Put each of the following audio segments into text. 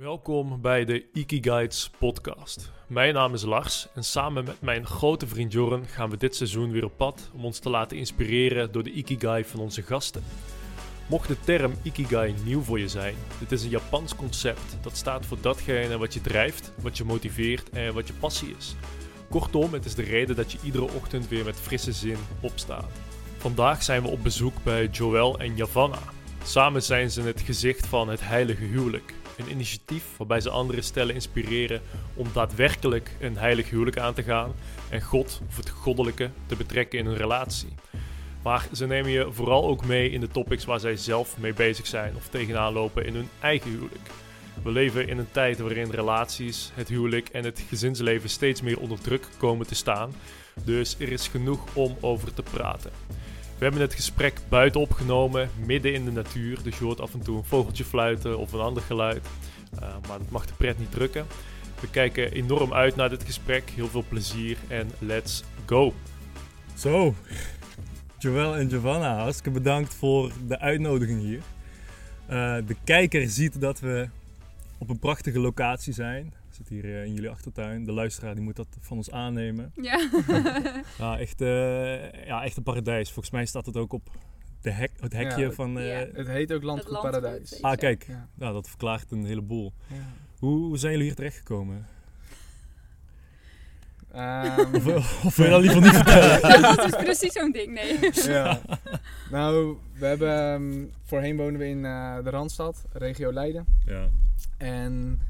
Welkom bij de Ikiguides podcast. Mijn naam is Lars en samen met mijn grote vriend Jorren gaan we dit seizoen weer op pad om ons te laten inspireren door de Ikigai van onze gasten. Mocht de term Ikigai nieuw voor je zijn, dit is een Japans concept dat staat voor datgene wat je drijft, wat je motiveert en wat je passie is. Kortom, het is de reden dat je iedere ochtend weer met frisse zin opstaat. Vandaag zijn we op bezoek bij Joel en Yavanna. Samen zijn ze het gezicht van het heilige huwelijk. Een initiatief waarbij ze andere stellen inspireren om daadwerkelijk een heilig huwelijk aan te gaan en God of het goddelijke te betrekken in hun relatie. Maar ze nemen je vooral ook mee in de topics waar zij zelf mee bezig zijn of tegenaan lopen in hun eigen huwelijk. We leven in een tijd waarin relaties, het huwelijk en het gezinsleven steeds meer onder druk komen te staan. Dus er is genoeg om over te praten. We hebben het gesprek buiten opgenomen, midden in de natuur. Dus je hoort af en toe een vogeltje fluiten of een ander geluid. Uh, maar dat mag de pret niet drukken. We kijken enorm uit naar dit gesprek. Heel veel plezier en let's go. Zo, Joël en Giovanna, hartstikke bedankt voor de uitnodiging hier. Uh, de kijker ziet dat we op een prachtige locatie zijn. Zitten hier uh, in jullie achtertuin. De luisteraar die moet dat van ons aannemen. Ja. ja, echt, uh, ja, echt een paradijs. Volgens mij staat het ook op de hek, het hekje Ja, van... Ja. Het heet ook Landgoed landgoed, Paradijs. Ah, kijk. Ja. Nou, dat verklaart een heleboel. Ja. Hoe, hoe zijn jullie hier terechtgekomen? Ehm, Of, of wil je dat liever niet vertellen? dat is precies zo'n ding, nee. ja. Nou, we hebben, ehm, voorheen wonen we in eh, de Randstad, regio Leiden. Ja. En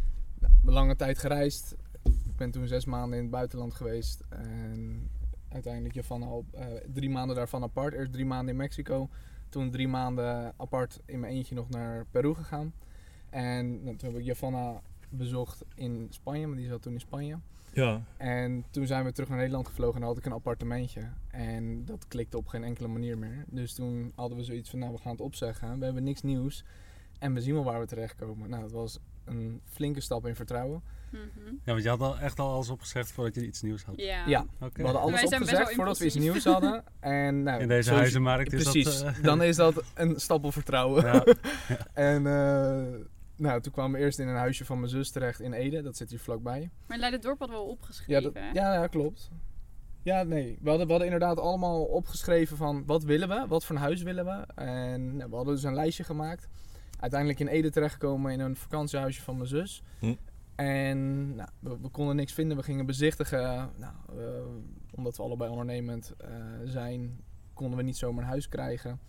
lange tijd gereisd. Ik ben toen zes maanden in het buitenland geweest. En uiteindelijk Javan al eh, drie maanden daarvan apart. Eerst drie maanden in Mexico. Toen drie maanden apart in mijn eentje nog naar Peru gegaan. En nou, toen heb ik Javanna bezocht in Spanje, maar die zat toen in Spanje. Ja. En toen zijn we terug naar Nederland gevlogen en dan had ik een appartementje. En dat klikte op geen enkele manier meer. Dus toen hadden we zoiets van, nou we gaan het opzeggen. We hebben niks nieuws. En we zien wel waar we terechtkomen. Nou, het was een flinke stap in vertrouwen. Mhm. Ja, want je had al echt al alles opgeschreven voordat je iets nieuws had. Ja. Ja, Oké. we hadden alles opgezegd wel voordat we iets nieuws hadden. En, nou, In deze zoals- huizenmarkt is Precies, dat... eh, dan is dat een stap op vertrouwen. ja. En eh, nou, toen kwamen we eerst in een huisje van mijn zus terecht in Ede. Dat zit hier vlakbij. Maar Leiden Dorp hadden we wel Ja, opgeschreven. dat, ja, ja, klopt. Ja, nee. We hadden, we hadden inderdaad allemaal opgeschreven van wat willen we, wat voor een huis willen we. En nou, we hadden dus een lijstje gemaakt. Uiteindelijk in Ede terechtgekomen in een vakantiehuisje van mijn zus. Hm. En nou, we, we konden niks vinden. We gingen bezichtigen. Nou, eh, omdat we allebei ondernemend eh, zijn, konden we niet zomaar een huis krijgen.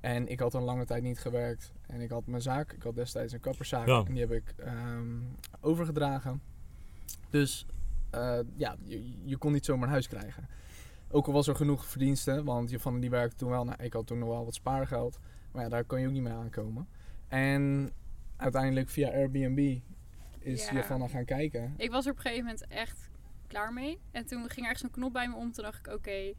En ik had een lange tijd niet gewerkt. En ik had mijn zaak. Ik had destijds een kapperszaak. Ja. En die heb ik ehm, overgedragen. Dus eh, ja, je, je kon niet zomaar een huis krijgen. Ook al was er genoeg verdiensten, want je van die werkte toen wel. Nou, ik had toen nog wel wat spaargeld, maar ja, daar kan je ook niet mee aankomen. En uiteindelijk via Airbnb is Ja. je van gaan kijken. Ik was er op een gegeven moment echt klaar mee. En toen ging er ergens een knop bij me om. Toen dacht ik, oké,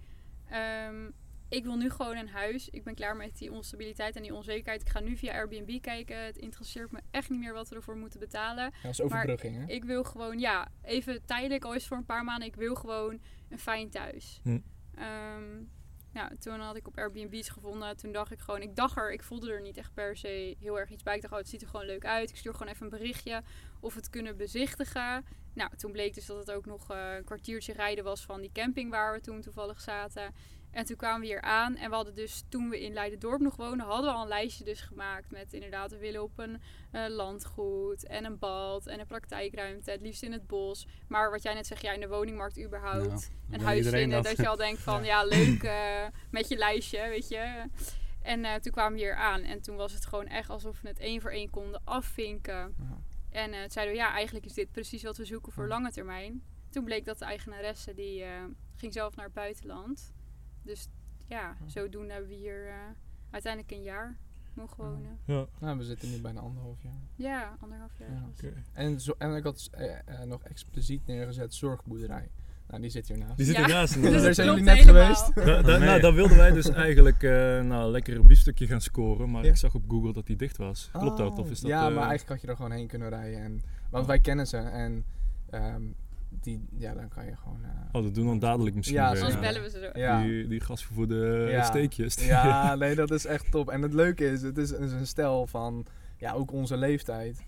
ehm, ik wil nu gewoon een huis. Ik ben klaar met die onstabiliteit en die onzekerheid. Ik ga nu via Airbnb kijken. Het interesseert me echt niet meer wat we ervoor moeten betalen. Ja, dat is overbrugging, hè? Ik wil gewoon, ja, even tijdelijk, al is het voor een paar maanden. Ik wil gewoon een fijn thuis. Hm. Ehm, ja, toen had ik op Airbnb's gevonden. Toen dacht ik gewoon, ik dacht er, ik voelde er niet echt per se heel erg iets bij. Ik dacht, oh, het ziet er gewoon leuk uit. Ik stuur gewoon even een berichtje of het kunnen bezichtigen. Nou, toen bleek dus dat het ook nog eh, een kwartiertje rijden was van die camping waar we toen toevallig zaten. En toen kwamen we hier aan en we hadden dus toen we in Leiden-dorp nog woonden, hadden we al een lijstje dus gemaakt met inderdaad, we willen op een eh, landgoed en een bad en een praktijkruimte, het liefst in het bos. Maar wat jij net zegt, ja, in de woningmarkt überhaupt Nou, een huis vinden. dat? Dat. je al denkt van ja, leuk eh, met je lijstje, weet je. En eh, toen kwamen we hier aan en toen was het gewoon echt alsof we het één voor één konden afvinken. Ja. En toen zeiden we ja, eigenlijk is dit precies wat we zoeken voor Ja. lange termijn. Toen bleek dat de eigenaresse die ging zelf naar het buitenland. Dus ja, zodoende hebben we hier eh, uiteindelijk een jaar mogen wonen. Ja. Nou, we zitten nu bijna anderhalf jaar. Ja, anderhalf jaar. Ja. En, zo, en ik had eh, eh, nog expliciet neergezet zorgboerderij. Nou, die zit hiernaast. Die zit Ja. ernaast. Dus Daar zijn jullie klopt net helemaal. geweest. Da- da- Nee. nou, daar wilden wij dus eigenlijk eh nou, lekker een biefstukje gaan scoren, maar Ja. ik zag op Google dat die dicht was. Klopt dat? Of is dat ja, maar eigenlijk had je er gewoon heen kunnen rijden. En, want Oh. wij kennen ze en ehm, die, ja, dan kan je gewoon... eh, Oh, dat doen we dan dadelijk misschien Ja, weer, Soms Ja. bellen we ze zo. ja. Die, die gasvervoerde Ja. steekjes. ja, nee, dat is echt top. En het leuke is, het is, een stel van ja, ook onze leeftijd.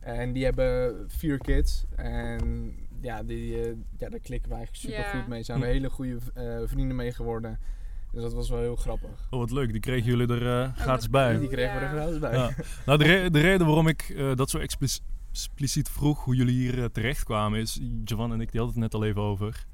En die hebben vier kids. En ja, die, eh, ja daar klikken we eigenlijk super goed mee. Zijn we hele goede eh, vrienden mee geworden. Dus dat was wel heel grappig. Oh, wat leuk. Die kregen jullie er eh, gratis bij. Die kregen we er gratis bij. Ja. Nou, de, re- de reden waarom ik eh, dat zo explic- expliciet vroeg hoe jullie hier eh, terechtkwamen is, Jovan en ik die hadden het net al even over,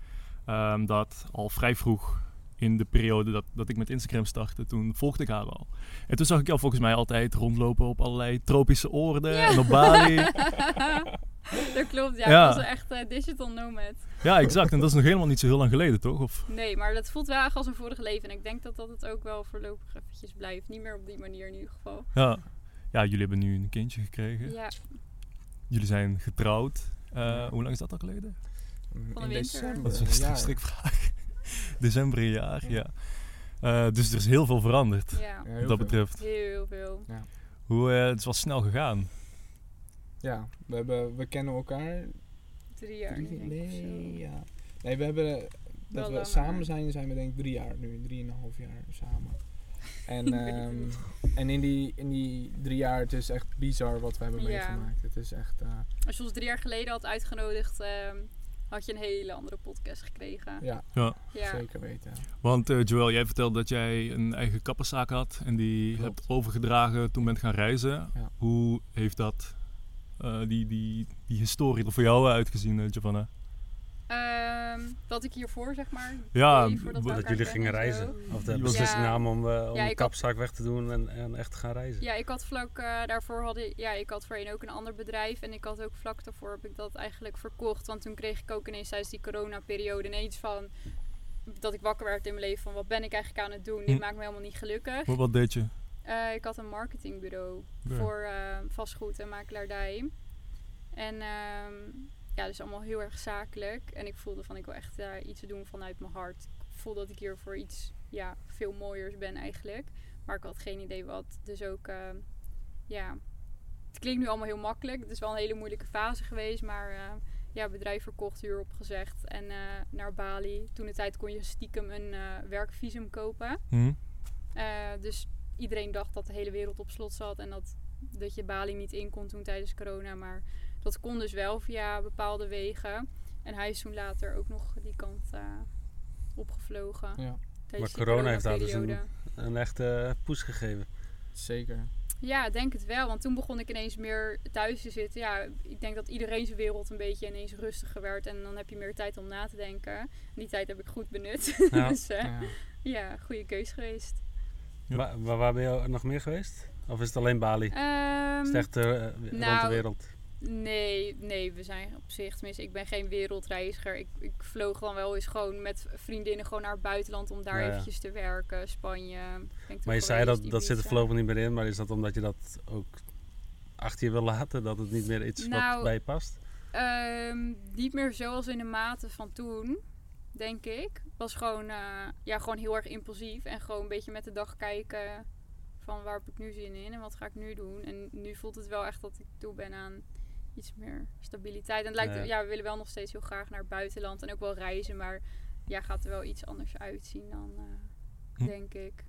ehm, dat al vrij vroeg in de periode dat, dat ik met Instagram startte, toen volgde ik haar al. En toen zag ik jou volgens mij altijd rondlopen op allerlei tropische oorden Ja. en op Bali. dat klopt, ja. Ja. Ik was echt eh, digital nomad. ja, exact. En dat is nog helemaal niet zo heel lang geleden, toch? Of, Nee, maar dat voelt wel echt als een vorig leven. En ik denk dat dat het ook wel voorlopig eventjes blijft. Niet meer op die manier in ieder geval. ja. ja, jullie hebben nu een kindje gekregen. Ja, Jullie zijn getrouwd. Eh, Ja. hoe lang is dat al geleden? Van de in december. Dat is een ja. strik- strikvraag. December een jaar, ja. Eh, dus er is heel veel veranderd, ja. Ja, wat dat veel. betreft. Heel veel. Hoe, eh, het is wel snel gegaan. Ja, we, hebben, we kennen elkaar. Drie jaar. Drie- denk ik, of zo. nee, ja. Nee, we hebben. Wel Dat we langer. samen zijn, zijn we denk ik drie jaar nu. Drieënhalf jaar samen. En, ehm, en in, die, in die drie jaar, het is echt bizar wat we hebben Ja. meegemaakt. Het is echt, eh, Als je ons drie jaar geleden had uitgenodigd, ehm, had je een hele andere podcast gekregen. ja, Ja. Ja. zeker weten. Want eh, Joël, jij vertelde dat jij een eigen kapperszaak had en die Klopt. hebt overgedragen toen bent gaan reizen. Ja. Hoe heeft dat, eh, die, die, die historie er voor jou uitgezien, Giovanna? Ehm, wat ik hiervoor zeg maar. Ja, dat Dat jullie gingen reizen. zo. Of de beslissing Ja. namen om, eh, om Ja, had- kapzaak weg te doen en, en echt te gaan reizen. Ja, ik had vlak eh, daarvoor had ik, ja, ik had voorheen ook een ander bedrijf en ik had ook vlak daarvoor heb ik dat eigenlijk verkocht, want toen kreeg ik ook ineens tijdens die coronaperiode ineens van dat ik wakker werd in mijn leven van wat ben ik eigenlijk aan het doen? Dit Hm. maakt me helemaal niet gelukkig. Wat, wat deed je? Eh, ik had een marketingbureau Ja. voor eh, vastgoed en makelaardij. En ehm, ja, dus allemaal heel erg zakelijk. En ik voelde van ik wil echt eh, iets doen vanuit mijn hart. Ik voel dat ik hier voor iets ja, veel mooiers ben eigenlijk. Maar ik had geen idee wat. Dus ook, eh, ja, het klinkt nu allemaal heel makkelijk. Het is wel een hele moeilijke fase geweest. Maar eh, ja, bedrijf verkocht, huur opgezegd. En naar Bali. Toen de tijd kon je stiekem een werkvisum kopen. Hm? Eh, dus iedereen dacht dat de hele wereld op slot zat en dat, dat je Bali niet in kon toen tijdens corona. Maar dat kon dus wel via bepaalde wegen. En hij is toen later ook nog die kant eh, opgevlogen. Ja, Maar corona heeft daar dus coronaperiode. Een echte poes gegeven. zeker. Ja, ik denk het wel. Want toen begon ik ineens meer thuis te zitten. Ja, ik denk dat iedereen zijn wereld een beetje ineens rustiger werd. En dan heb je meer tijd om na te denken. En die tijd heb ik goed benut. Ja. dus eh, Ja. ja, goede keus geweest. Ja. Waar, ben je nog meer geweest? Of is het alleen Bali? Ehm, is het echt eh, rond de nou, wereld? Nee, nee, we zijn op zich, tenminste, ik ben geen wereldreiziger. Ik, ik vloog dan wel eens gewoon met vriendinnen gewoon naar het buitenland om daar Ja, ja. eventjes te werken. Spanje. Maar je zei dat, dat zit er voorlopig niet meer in, maar is dat omdat je dat ook achter je wil laten? Dat het niet meer iets wat Nou, bij je past? Ehm, niet meer zoals in de mate van toen, denk ik. Was gewoon, eh, ja, gewoon heel erg impulsief en gewoon een beetje met de dag kijken van waar heb ik nu zin in en wat ga ik nu doen. En nu voelt het wel echt dat ik toe ben aan iets meer stabiliteit. En het lijkt, Ja. ja, we willen wel nog steeds heel graag naar het buitenland en ook wel reizen, maar ja, gaat er wel iets anders uitzien dan, eh, Hm. denk ik.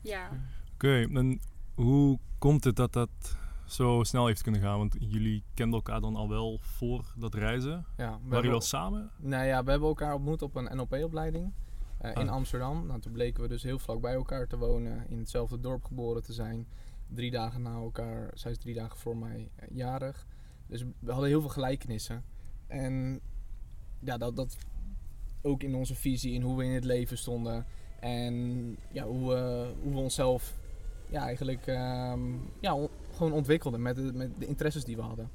Ja. Oké, en hoe komt het dat dat zo snel heeft kunnen gaan? Want jullie kenden elkaar dan al wel voor dat reizen. Ja, we Waren jullie wel samen? Nou ja, we hebben elkaar ontmoet op een NLP-opleiding in Ah. Amsterdam. Nou, toen bleken we dus heel vlak bij elkaar te wonen, in hetzelfde dorp geboren te zijn. Drie dagen na elkaar, zij is drie dagen voor mij eh, jarig. Dus we hadden heel veel gelijkenissen. En ja, dat, dat ook in onze visie, in hoe we in het leven stonden. En ja, hoe, we, hoe we onszelf ja, eigenlijk ehm, ja, on- gewoon ontwikkelden met de, met de interesses die we hadden.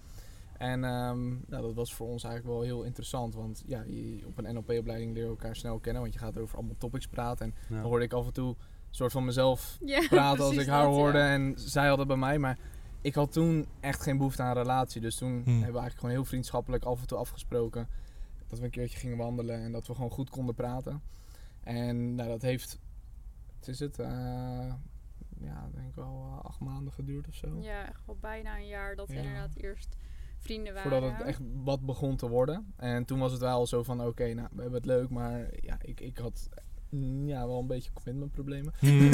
En ehm, nou, dat was voor ons eigenlijk wel heel interessant. Want ja, je, op een NLP-opleiding leer je elkaar snel kennen. Want je gaat over allemaal topics praten. En Ja. dan hoorde ik af en toe een soort van mezelf ja praten als ik haar dat, ja. hoorde. En zij had het bij mij. Maar ik had toen echt geen behoefte aan een relatie. Dus toen hebben we eigenlijk gewoon heel vriendschappelijk af en toe afgesproken. Dat we een keertje gingen wandelen. En dat we gewoon goed konden praten. En nou, dat heeft, wat is het? Eh, ja, denk ik wel eh, acht maanden geduurd of zo. Ja, echt wel bijna een jaar dat we Ja. inderdaad eerst vrienden waren. Voordat het echt wat begon te worden. En toen was het wel zo van, oké, nou, we hebben het leuk, maar ja, ik, ik had ja, wel een beetje commitmentproblemen. Hmm.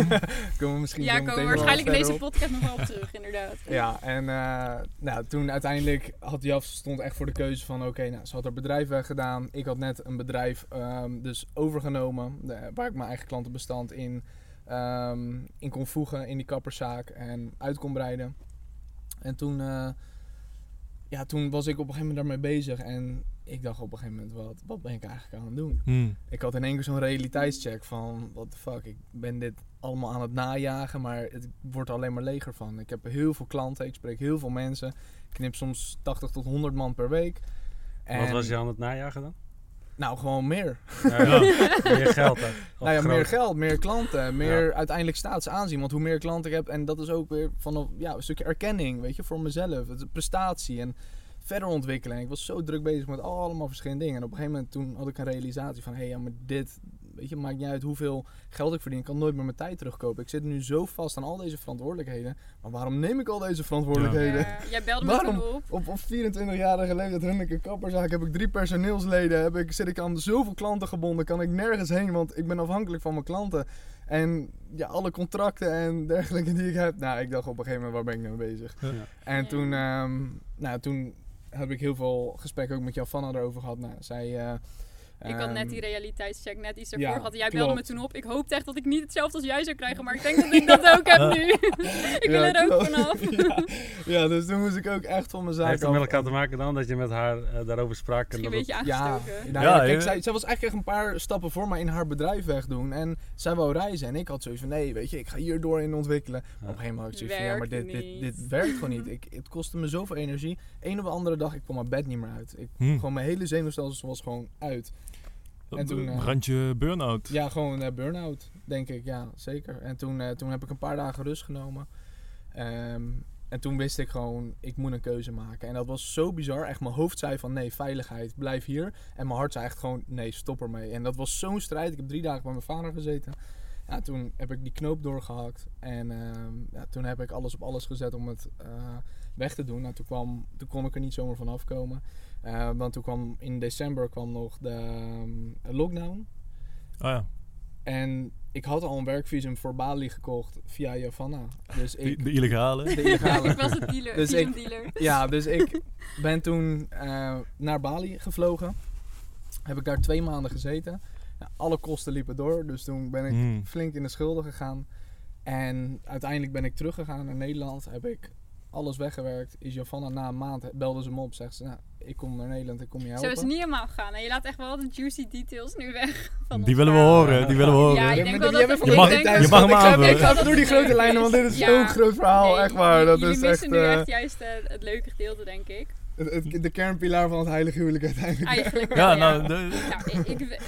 komen we misschien Ja, komen we waarschijnlijk in deze podcast nog wel op terug, inderdaad. Ja, en eh, nou, toen uiteindelijk had Jaf stond echt voor de keuze van oké, nou, ze had haar bedrijf weggedaan. Ik had net een bedrijf ehm, dus overgenomen de- waar ik mijn eigen klantenbestand in, ehm, in kon voegen in die kapperszaak en uit kon breiden. En toen, eh, ja, toen was ik op een gegeven moment daarmee bezig en ik dacht op een gegeven moment, wat, wat ben ik eigenlijk aan het doen? Hmm. Ik had in één keer zo'n realiteitscheck van, what the fuck, ik ben dit allemaal aan het najagen, maar het wordt er alleen maar leger van. Ik heb heel veel klanten, ik spreek heel veel mensen. Ik knip soms 80 tot 100 man per week. Wat En- was je aan het najagen dan? Nou, gewoon meer. Ja, Meer geld hè? Nou ja, meer geld, meer klanten, meer uiteindelijk staatsaanzien. Want hoe meer klanten ik heb, en dat is ook weer van ja, een stukje erkenning, weet je, voor mezelf. Het is prestatie en verder ontwikkelen. En ik was zo druk bezig met allemaal verschillende dingen. En op een gegeven moment toen had ik een realisatie van, hé, hey, ja, maar dit, weet je, maakt niet uit hoeveel geld ik verdien. Ik kan nooit meer mijn tijd terugkopen. Ik zit nu zo vast aan al deze verantwoordelijkheden. Maar waarom neem ik al deze verantwoordelijkheden? Ja, jij belde me Waarom? op. Op, op 24-jarige leeftijd run ik een kapperzaak, heb ik drie personeelsleden, heb ik, zit ik aan zoveel klanten gebonden, kan ik nergens heen, want ik ben afhankelijk van mijn klanten. En ja, alle contracten en dergelijke die ik heb, nou, ik dacht op een gegeven moment, waar ben ik nou bezig? Ja. En toen, ehm, nou, toen heb ik heel veel gesprekken ook met Javanna erover gehad. Nou, zij... Ik had net ehm, die realiteitscheck net iets ja, ervoor gehad. Jij belde me klopt. toen op. Ik hoopte echt dat ik niet hetzelfde als jij zou krijgen, maar ik denk dat ik dat ook heb nu. ik wil Ja, er ook klopt. vanaf. ja, ja, dus toen moest ik ook echt van mijn zaak Heeft het met elkaar te maken dan dat je met haar eh, daarover sprak? En een dat beetje het- Ja, aangestoken. nou Ja, ja, kijk, zij, zij was eigenlijk echt een paar stappen voor mij in haar bedrijf wegdoen. En zij wou reizen. En ik had zoiets van, nee, weet je, ik ga hierdoor in ontwikkelen. Op een gegeven moment had ik zoiets van, ja, maar dit, Werkt dit, dit werkt gewoon niet. Ik, het kostte me zoveel energie. Eén op de andere dag, ik kwam mijn bed niet meer uit. Ik, Hmm. Gewoon mijn hele zenuwstelsel was gewoon uit. En toen, eh, Randje burn-out. Ja, gewoon eh burn-out, denk ik. Ja, zeker. En toen, eh, toen heb ik een paar dagen rust genomen. Ehm, en toen wist ik gewoon, ik moet een keuze maken. En dat was zo bizar. Echt, mijn hoofd zei van, nee, veiligheid, blijf hier. En mijn hart zei echt gewoon, nee, stop ermee. En dat was zo'n strijd. Ik heb drie dagen bij mijn vader gezeten. Ja, toen heb ik die knoop doorgehakt. En ehm, ja, toen heb ik alles op alles gezet om het weg te doen. Nou, toen, kwam, toen kon ik er niet zomaar van afkomen. Eh, want toen kwam in december kwam nog de ehm, lockdown. Oh ja, En ik had al een werkvisum voor Bali gekocht via Javanna. Dus de, ik, de illegale. de illegale. ik was het dealer, Dus ik- dealer. Ja, dus ik ben toen eh, naar Bali gevlogen. Heb ik daar twee maanden gezeten. Ja, alle kosten liepen door, dus toen ben ik Hmm. flink in de schulden gegaan. En uiteindelijk ben ik teruggegaan naar Nederland. Heb ik alles weggewerkt. Is Javanna na een maand, belde ze me op. Zegt ze, nou, ik kom naar Nederland, ik kom je Zo helpen. is het niet helemaal gegaan. En je laat echt wel de juicy details nu weg. Van Die willen we horen, die willen we horen. Ja, ik Ja, denk maar wel jij dat het- van Je ik mag- denk je mag hem ik ga- aanvullen. Ik ga even door die grote lijnen, want dit is Ja. zo'n groot verhaal. Nee, echt waar. Dat jullie is missen echt... nu eh, echt juist eh, het leuke gedeelte, denk ik. het- het- de kernpilaar van het heilige huwelijk uiteindelijk. Eigenlijk Ja, nou, de- ik, ik, ik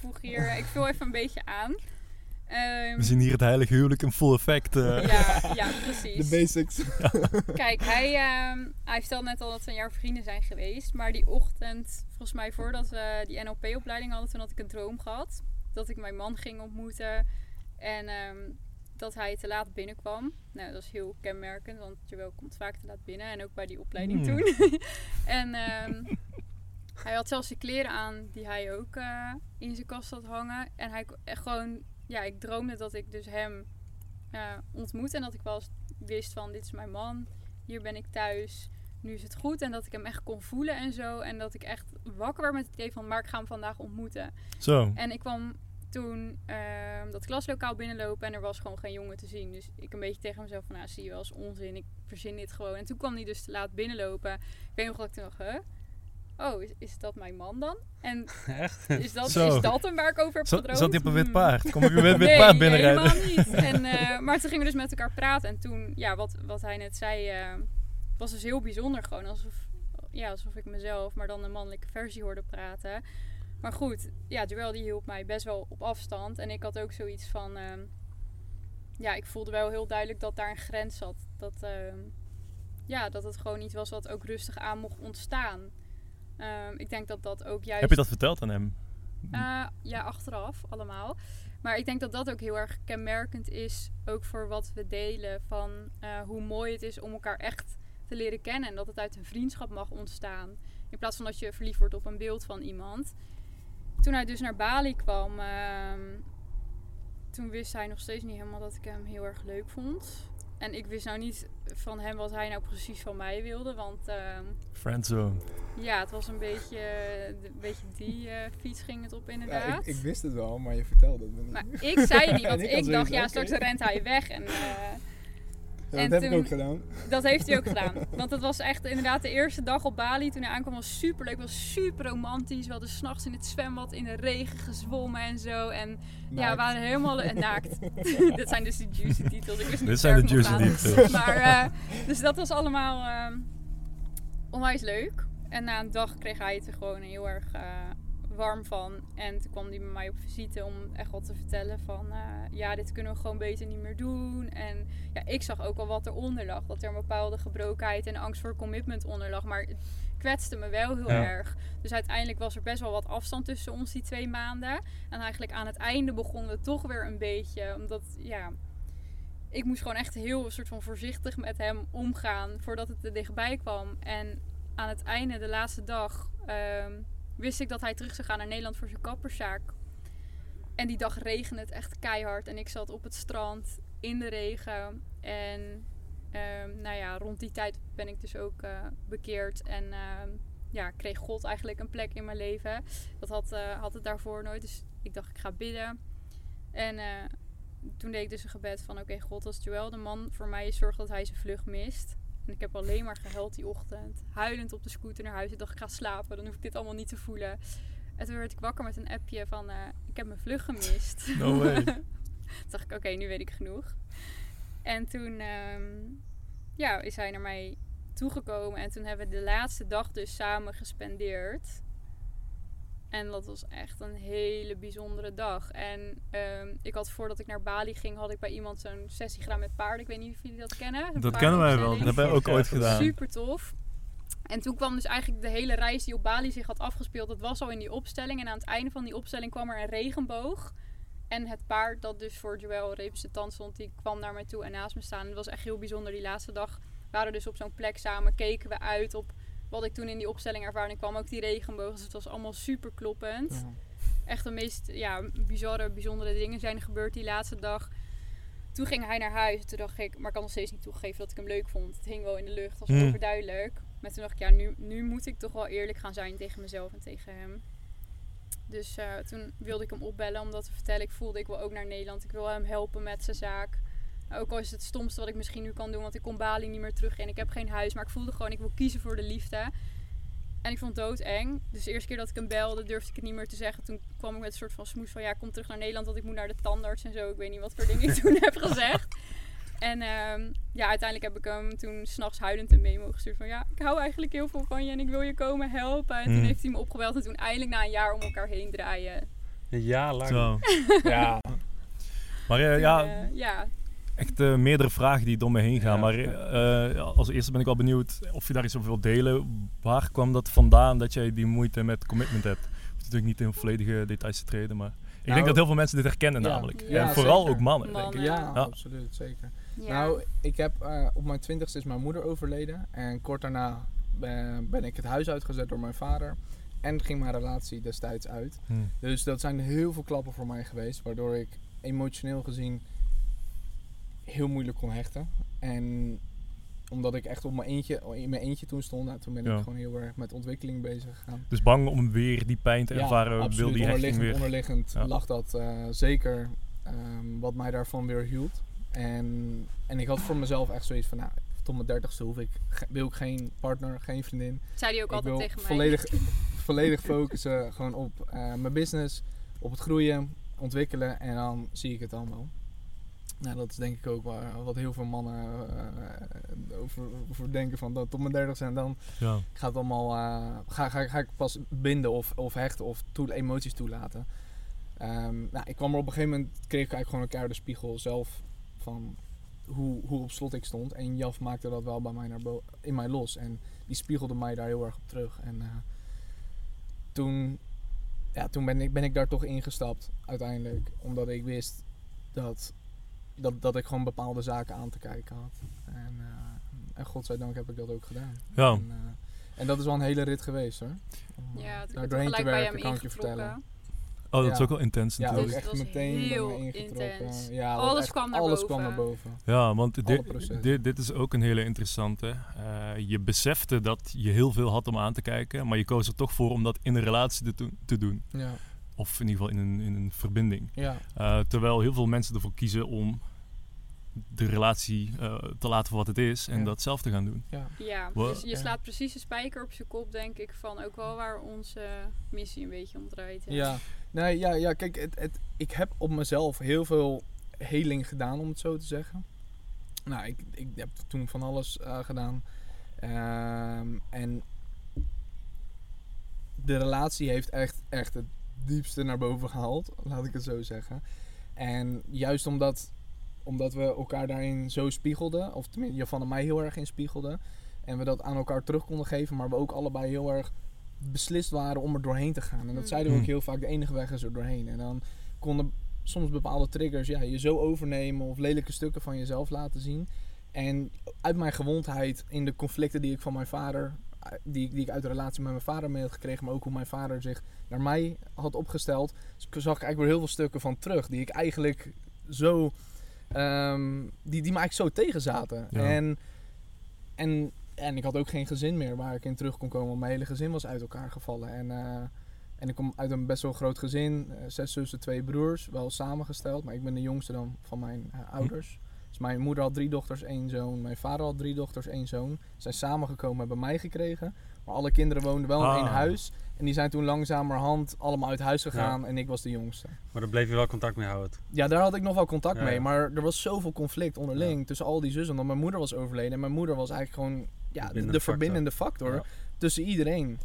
voeg hier, ik vul even een beetje aan. Ehm, we zien hier het heilige huwelijk in full effect. eh. ja, ja, De precies. basics. Kijk, hij, ehm, hij vertelde net al dat we een jaar vrienden zijn geweest. Maar die ochtend, volgens mij voordat we die NLP-opleiding hadden, toen had ik een droom gehad. Dat ik mijn man ging ontmoeten. En ehm, dat hij te laat binnenkwam. Nou, dat is heel kenmerkend, want Joël komt vaak te laat binnen. En ook bij die opleiding Hmm. toen. en ehm, hij had zelfs de kleren aan die hij ook eh, in zijn kast had hangen. En hij echt gewoon, ja, ik droomde dat ik dus hem eh, ontmoette. En dat ik wel eens wist van, dit is mijn man. Hier ben ik thuis. Nu is het goed. En dat ik hem echt kon voelen en zo. En dat ik echt wakker werd met het idee van, maar ik ga hem vandaag ontmoeten. Zo. En ik kwam toen ehm, dat klaslokaal binnenlopen en er was gewoon geen jongen te zien. Dus ik een beetje tegen mezelf van, nou zie je wel, is onzin. Ik verzin dit gewoon. En toen kwam hij dus te laat binnenlopen. Ik weet nog dat ik toen dacht, huh? Oh, is, is dat mijn man dan? En Echt? is dat, Zo. is dat hem waar ik over heb gedroomd? zat hij op een wit Hmm. paard? Kom ik een wit nee, paard binnenrijden? helemaal niet. En, eh, maar toen gingen we dus met elkaar praten. En toen, ja, wat, wat hij net zei, eh, was dus heel bijzonder. Gewoon alsof, ja, alsof ik mezelf, maar dan een mannelijke versie hoorde praten. Maar goed, ja, Joël die hielp mij best wel op afstand. En ik had ook zoiets van, ehm, ja, ik voelde wel heel duidelijk dat daar een grens zat. Dat, ja, dat het gewoon iets was wat ook rustig aan mocht ontstaan. Ehm, ik denk dat dat ook juist... Heb je dat verteld aan hem? Eh, ja, achteraf allemaal. Maar ik denk dat dat ook heel erg kenmerkend is, ook voor wat we delen, van eh, hoe mooi het is om elkaar echt te leren kennen en dat het uit een vriendschap mag ontstaan. In plaats van dat je verliefd wordt op een beeld van iemand. Toen hij dus naar Bali kwam, ehm, toen wist hij nog steeds niet helemaal dat ik hem heel erg leuk vond. En ik wist nou niet van hem wat hij nou precies van mij wilde. Want ehm, Friendzone. ja, het was een beetje, een beetje die eh, fiets ging het op Ja, inderdaad. ik, ik wist het wel, maar je vertelde het me niet. Maar ik zei het niet, want ik dacht, ja, straks rent hij weg. En eh, Ja, en dat heb ik toen- ook gedaan. dat heeft hij ook gedaan. Want het was echt inderdaad de eerste dag op Bali. Toen hij aankwam was super leuk, was super romantisch. We hadden s'nachts in het zwembad in de regen gezwommen en zo. En ja, we waren helemaal en naakt. Dit zijn dus de juicy titels. Ik wist niet Dit zijn de ik juicy details. Maar, eh, dus dat was allemaal ehm, onwijs leuk. En na een dag kreeg hij het er gewoon heel erg eh, warm van. En toen kwam hij bij mij op visite om echt wat te vertellen van... eh, ja, dit kunnen we gewoon beter niet meer doen. En ja, ik zag ook al wat eronder lag. Dat er een bepaalde gebrokenheid en angst voor commitment onder lag. Maar het kwetste me wel heel Ja. erg. Dus uiteindelijk was er best wel wat afstand tussen ons die twee maanden. En eigenlijk aan het einde begonnen we toch weer een beetje... Omdat, ja... Ik moest gewoon echt heel soort van voorzichtig met hem omgaan voordat het er dichtbij kwam. En aan het einde, de laatste dag, ehm, wist ik dat hij terug zou gaan naar Nederland voor zijn kapperszaak. En die dag regende het echt keihard. En ik zat op het strand in de regen. En ehm, nou ja, rond die tijd ben ik dus ook eh, bekeerd. En ehm, ja, kreeg God eigenlijk een plek in mijn leven. Dat had, eh, had het daarvoor nooit. Dus ik dacht, ik ga bidden. En eh, toen deed ik dus een gebed van... Oké, God, als Joel de man voor mij is, zorg dat hij zijn vlucht mist. En ik heb alleen maar gehuild die ochtend. Huilend op de scooter naar huis. Ik dacht, ik ga slapen. Dan hoef ik dit allemaal niet te voelen. En toen werd ik wakker met een appje van... eh, ik heb mijn vlucht gemist. No way. toen dacht ik, oké, nu weet ik genoeg. En toen ehm, ja, is hij naar mij toegekomen. En toen hebben we de laatste dag dus samen gespendeerd. En dat was echt een hele bijzondere dag. En ehm, ik had voordat ik naar Bali ging, had ik bij iemand zo'n sessie gedaan met paarden. Ik weet niet of jullie dat kennen. Dat kennen wij wel. Dat hebben wij ook ooit gedaan. Super tof. En toen kwam dus eigenlijk de hele reis die op Bali zich had afgespeeld. Dat was al in die opstelling. En aan het einde van die opstelling kwam er een regenboog. En het paard dat dus voor Joël representant stond, die kwam naar mij toe en naast me staan. Het was echt heel bijzonder. Die laatste dag waren we dus op zo'n plek samen. Keken we uit op wat ik toen in die opstelling ervaarde. En kwam ook die regenboog. Dus het was allemaal super kloppend Ja. echt de meest ja, bizarre, bijzondere dingen zijn gebeurd die laatste dag. Toen ging hij naar huis. Toen dacht ik, maar ik kan nog steeds niet toegeven dat ik hem leuk vond. Het hing wel in de lucht, was Hmm. overduidelijk. Maar toen dacht ik, ja, nu, nu moet ik toch wel eerlijk gaan zijn tegen mezelf en tegen hem. Dus eh, toen wilde ik hem opbellen om dat te vertellen. Ik voelde, ik wil ook naar Nederland. Ik wil hem helpen met zijn zaak. Ook al is het het stomste wat ik misschien nu kan doen, want ik kon Bali niet meer terug en ik heb geen huis. Maar ik voelde gewoon, ik wil kiezen voor de liefde. En ik vond het doodeng. Dus de eerste keer dat ik hem belde, durfde ik het niet meer te zeggen. Toen kwam ik met een soort van smoes van... Ja, kom terug naar Nederland, want ik moet naar de tandarts en zo. Ik weet niet wat voor dingen ik toen heb gezegd. En ehm, ja, uiteindelijk heb ik hem toen s'nachts huilend een memo gestuurd van... Ja, ik hou eigenlijk heel veel van je en ik wil je komen helpen. En toen Mm. heeft hij me opgebeld en toen eindelijk na een jaar om elkaar heen draaien. Een jaar lang. Zo. Ja, Maar eh, Toen, ja, eh, ja, echt eh, meerdere vragen die door me heen gaan. Ja. Maar eh, als eerste ben ik wel benieuwd of je daar iets over wilt delen. Waar kwam dat vandaan dat jij die moeite met commitment hebt? Ik hoef natuurlijk niet in volledige details te treden, maar ik Nou, denk dat heel veel mensen dit herkennen ja. namelijk. Ja, en vooral zeker. ook mannen, denk ik. Ja, Ja. absoluut, zeker. ja. Nou, ik heb eh, op mijn twintigste is mijn moeder overleden. En kort daarna ben, ben ik het huis uitgezet door mijn vader. En ging mijn relatie destijds uit. Hm. Dus dat zijn heel veel klappen voor mij geweest. Waardoor ik emotioneel gezien heel moeilijk kon hechten. En omdat ik echt op mijn eentje, in mijn eentje toen stond, nou, toen ben Ja. ik gewoon heel erg met ontwikkeling bezig gegaan. Dus bang om weer die pijn te ervaren, wil absoluut. die hechting onderliggend, weer. onderliggend Ja. lag dat eh, zeker ehm, wat mij daarvan weer hield. En, en ik had voor mezelf echt zoiets van, nou, tot mijn dertigste hoef ik, ge- wil ik geen partner, geen vriendin. zei hij ook ik altijd wil tegen mij. volledig, volledig focussen gewoon op eh, mijn business, op het groeien, ontwikkelen en dan zie ik het allemaal. Nou, dat is denk ik ook waar, wat heel veel mannen eh, over, over denken van dat tot mijn dertigste en dan Ja. gaat het allemaal, eh, ga, ga, ga ik pas binden of, of hechten of toe, emoties toelaten. Ehm, nou, ik kwam er op een gegeven moment, kreeg ik eigenlijk gewoon een keiharde spiegel zelf van hoe, hoe op slot ik stond. En Jaf maakte dat wel bij mij naar in mij los. En die spiegelde mij daar heel erg op terug. En eh, toen, ja, toen ben, ik, ben ik daar toch ingestapt uiteindelijk. Omdat ik wist dat, dat, dat ik gewoon bepaalde zaken aan te kijken had. En, eh, en godzijdank heb ik dat ook gedaan. Ja. En, eh, en dat is wel een hele rit geweest hoor. Om, eh, Ja, toen daar doorheen te bij werken, hem kan ik je vertellen. Oh, dat is Ja. ook wel intens Ja, natuurlijk. Het echt meteen heel intens. Ja, Alles echt- kwam naar alles boven. kwam naar boven. Ja, want dit, dit, dit is ook een hele interessante. Eh, je besefte dat je heel veel had om aan te kijken, maar je koos er toch voor om dat in een relatie te, doen- te doen. Ja, Of in ieder geval in een, in een verbinding. ja, Eh, terwijl heel veel mensen ervoor kiezen om de relatie eh, te laten voor wat het is en Ja. dat zelf te gaan doen. ja. Ja, dus je Ja. slaat precies de spijker op zijn kop, denk ik, van ook wel waar onze missie een beetje om draait. hè. Ja, nee, ja, ja kijk, het, het, ik heb op mezelf heel veel heling gedaan, om het zo te zeggen. Nou, ik, ik heb toen van alles eh, gedaan. Ehm, en de relatie heeft echt, echt het diepste naar boven gehaald, laat ik het zo zeggen. En juist omdat, omdat we elkaar daarin zo spiegelden, of tenminste Javan en mij heel erg in spiegelden, en we dat aan elkaar terug konden geven, maar we ook allebei heel erg beslist waren om er doorheen te gaan. En dat Mm. zeiden we ook Mm. heel vaak, de enige weg is er doorheen. En dan konden soms bepaalde triggers ja, je zo overnemen of lelijke stukken van jezelf laten zien. En uit mijn gewondheid in de conflicten die ik van mijn vader, die, die ik uit de relatie met mijn vader mee had gekregen, maar ook hoe mijn vader zich naar mij had opgesteld, zag ik eigenlijk weer heel veel stukken van terug die ik eigenlijk zo, ehm, die, die me eigenlijk zo tegenzaten. Ja. En, en, en ik had ook geen gezin meer waar ik in terug kon komen, mijn hele gezin was uit elkaar gevallen. En, eh, en ik kom uit een best wel groot gezin, eh, zes zussen, twee broers, wel samengesteld, maar ik ben de jongste dan van mijn eh, ouders. Dus mijn moeder had drie dochters, één zoon. Mijn vader had drie dochters, één zoon. Ze zijn samengekomen, hebben mij gekregen. Maar alle kinderen woonden wel in Ah. één huis. En die zijn toen langzamerhand allemaal uit huis gegaan en ik was de jongste. Maar daar bleef je wel contact mee houden. Ja, daar had ik nog wel contact Ja, mee. Maar er was zoveel conflict onderling tussen al die zussen. Omdat mijn moeder was overleden. En mijn moeder was eigenlijk gewoon ja, de, Verbindende de factor. verbindende factor Ja. tussen iedereen.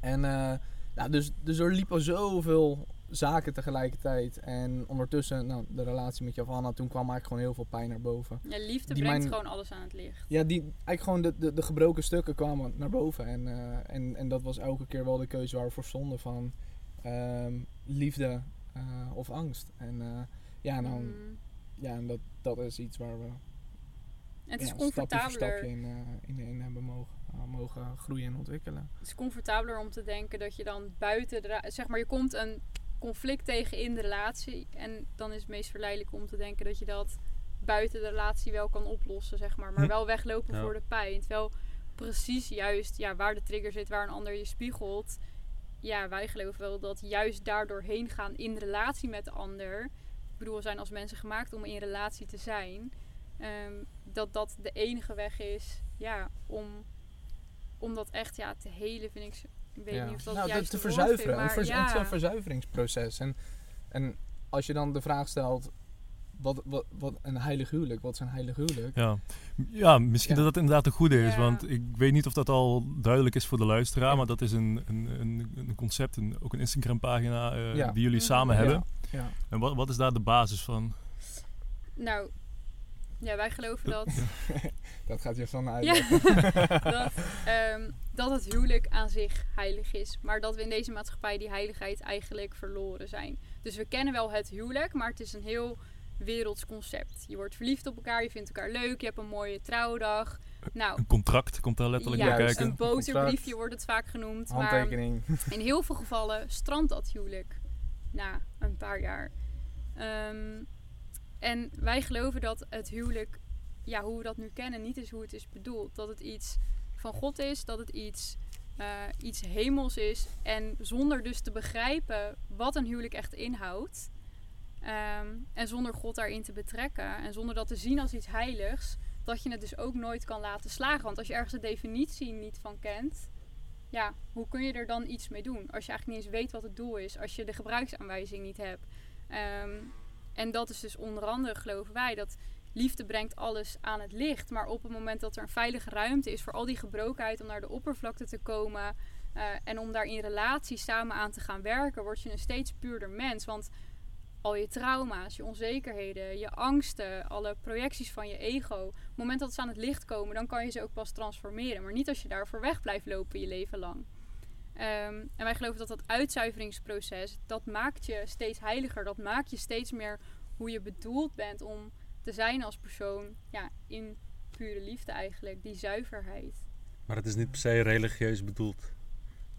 En uh, nou, dus, dus er liepen zoveel zaken tegelijkertijd. En ondertussen, nou, de relatie met Javanna, toen kwam eigenlijk gewoon heel veel pijn naar boven. Ja, liefde Die brengt mijn- gewoon alles aan het licht. Ja, die, eigenlijk gewoon de, de, de gebroken stukken kwamen naar boven. En, eh, en, en dat was elke keer wel de keuze waar we voor stonden van ehm, liefde eh, of angst. En uh, ja, nou, Mm. ja, en dat, dat is iets waar we het is ja, stapje voor comfortabeler. stapje in, uh, in, in hebben mogen, uh, mogen groeien en ontwikkelen. Het is comfortabeler om te denken dat je dan buiten de... Zeg maar, je komt een conflict tegen in de relatie. En dan is het meest verleidelijk om te denken dat je dat buiten de relatie wel kan oplossen, zeg maar. Maar Hm. wel weglopen Ja. voor de pijn. Terwijl precies juist ja, waar de trigger zit, waar een ander je spiegelt. Ja, wij geloven wel dat juist daardoor heen gaan in relatie met de ander. Ik bedoel, we zijn als mensen gemaakt om in relatie te zijn. Ehm, dat dat de enige weg is ja, om, om dat echt ja, te helen, vind ik. Ik weet Ja. niet of dat nou, het juiste te verzuiveren. vind, maar een vers- ja. Het is een verzuiveringsproces. En, en als je dan de vraag stelt, wat, wat, wat een heilig huwelijk, wat is een heilig huwelijk? Ja, ja misschien Ja. dat dat inderdaad een goede is. Ja. Want ik weet niet of dat al duidelijk is voor de luisteraar. Maar dat is een, een, een, een concept, een, ook een Instagram pagina eh, Ja. die jullie samen Ja. hebben. Ja. En wat, wat is daar de basis van? Nou, ja, wij geloven dat, Dat gaat je van uit. Ja. dat, ehm, dat het huwelijk aan zich heilig is. Maar dat we in deze maatschappij die heiligheid eigenlijk verloren zijn. Dus we kennen wel het huwelijk, maar het is een heel werelds concept. Je wordt verliefd op elkaar, je vindt elkaar leuk, je hebt een mooie trouwdag. Nou, Een contract komt daar letterlijk ja, bij Juist. kijken. een boterbriefje wordt het vaak genoemd. Maar Handtekening. in heel veel gevallen strandt dat huwelijk na een paar jaar. Ehm, en wij geloven dat het huwelijk, ja, hoe we dat nu kennen, niet is hoe het is bedoeld. Dat het iets van God is, dat het iets, eh, iets hemels is. En zonder dus te begrijpen wat een huwelijk echt inhoudt. ehm, en zonder God daarin te betrekken. En zonder dat te zien als iets heiligs. Dat je het dus ook nooit kan laten slagen. Want als je ergens de definitie niet van kent ja, hoe kun je er dan iets mee doen? Als je eigenlijk niet eens weet wat het doel is, als je de gebruiksaanwijzing niet hebt. Ehm, en dat is dus onder andere, geloven wij, dat liefde brengt alles aan het licht. Maar op het moment dat er een veilige ruimte is voor al die gebrokenheid om naar de oppervlakte te komen eh, en om daar in relatie samen aan te gaan werken, word je een steeds puurder mens. Want al je trauma's, je onzekerheden, je angsten, alle projecties van je ego. Op het moment dat ze aan het licht komen, dan kan je ze ook pas transformeren. Maar niet als je daarvoor weg blijft lopen je leven lang. Ehm, en wij geloven dat dat uitzuiveringsproces, dat maakt je steeds heiliger. Dat maakt je steeds meer hoe je bedoeld bent om te zijn als persoon. Ja, in pure liefde eigenlijk. Die zuiverheid. Maar het is niet per se religieus bedoeld.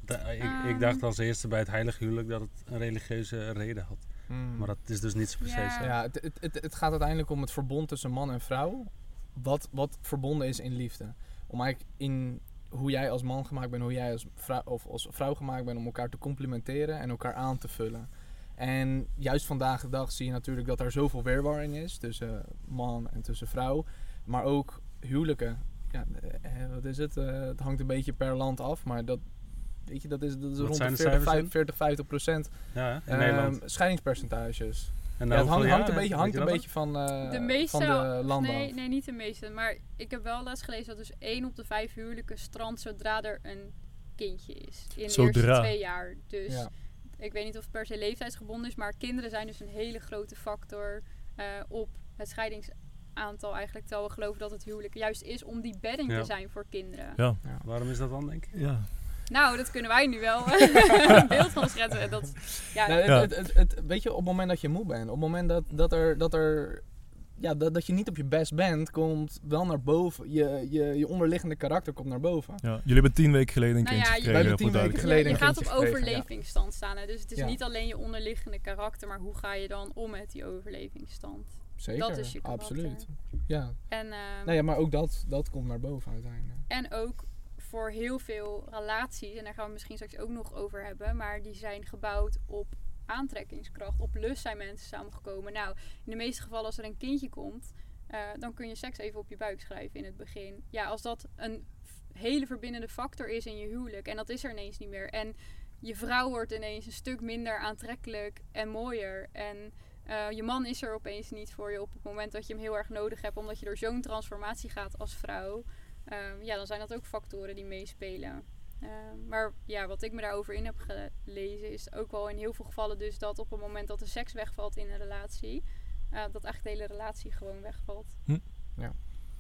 Da- ik, Ehm. ik dacht als eerste bij het heilig huwelijk dat het een religieuze reden had. Hmm. Maar dat is dus niet zo per se Ja. zo. Ja, het, het, het, het gaat uiteindelijk om het verbond tussen man en vrouw. Wat, wat verbonden is in liefde. Om eigenlijk in hoe jij als man gemaakt bent, hoe jij als vrouw, of als vrouw gemaakt bent, om elkaar te complementeren en elkaar aan te vullen. En juist vandaag de dag zie je natuurlijk dat er zoveel weerwar in is tussen man en tussen vrouw. Maar ook huwelijken. Ja, eh, wat is het? Eh, het hangt een beetje per land af, maar dat, weet je, dat is, dat is Wat rond de de 40, cijfers 50, 40, 50 procent. Ja, Ehm, scheidingspercentages. En Ja, het hangt, een beetje, hangt een beetje van, eh, de meeste, van de landen nee, af. nee, niet de meeste. Maar ik heb wel les gelezen dat dus 1 op de 5 huwelijken strandt zodra er een kindje is. In de Zodra. eerste twee jaar. Dus Ja. ik weet niet of het per se leeftijdsgebonden is, maar kinderen zijn dus een hele grote factor eh, op het scheidingsaantal eigenlijk. Terwijl we geloven dat het huwelijk juist is om die bedding Ja. te zijn voor kinderen. Ja. Waarom is dat dan, denk je? Ja. Nou, dat kunnen wij nu wel een beeld van schetsen. Dat, ja, Nou, het, Ja. het, het, het- weet je, op het moment dat je moe bent, op het moment dat, dat er, dat er ja, dat, dat je niet op je best bent, komt wel naar boven. Je, je, je onderliggende karakter komt naar boven. ja. Jullie hebben tien weken geleden een Nou kindje ja, gekregen. Wij hebben voor tien weken geleden je, je gaat op ja. overlevingsstand staan. Hè? Dus het is Ja. niet alleen je onderliggende karakter, maar hoe ga je dan om met die overlevingsstand? Zeker, Dat is je karakter. absoluut. Ja. En, ehm, Nou ja, maar ook dat, dat komt naar boven uiteindelijk. en ook voor heel veel relaties, en daar gaan we misschien straks ook nog over hebben, maar die zijn gebouwd op aantrekkingskracht. Op lust zijn mensen samengekomen. Nou, in de meeste gevallen als er een kindje komt, eh, dan kun je seks even op je buik schrijven in het begin. Ja, als dat een hele verbindende factor is in je huwelijk, en dat is er ineens niet meer. En je vrouw wordt ineens een stuk minder aantrekkelijk en mooier. En eh, je man is er opeens niet voor je op het moment dat je hem heel erg nodig hebt, omdat je door zo'n transformatie gaat als vrouw. Ehm, ja, dan zijn dat ook factoren die meespelen. Ehm, maar ja, wat ik me daarover in heb gelezen, is ook wel in heel veel gevallen dus dat op het moment dat de seks wegvalt in een relatie, eh, dat eigenlijk de hele relatie gewoon wegvalt.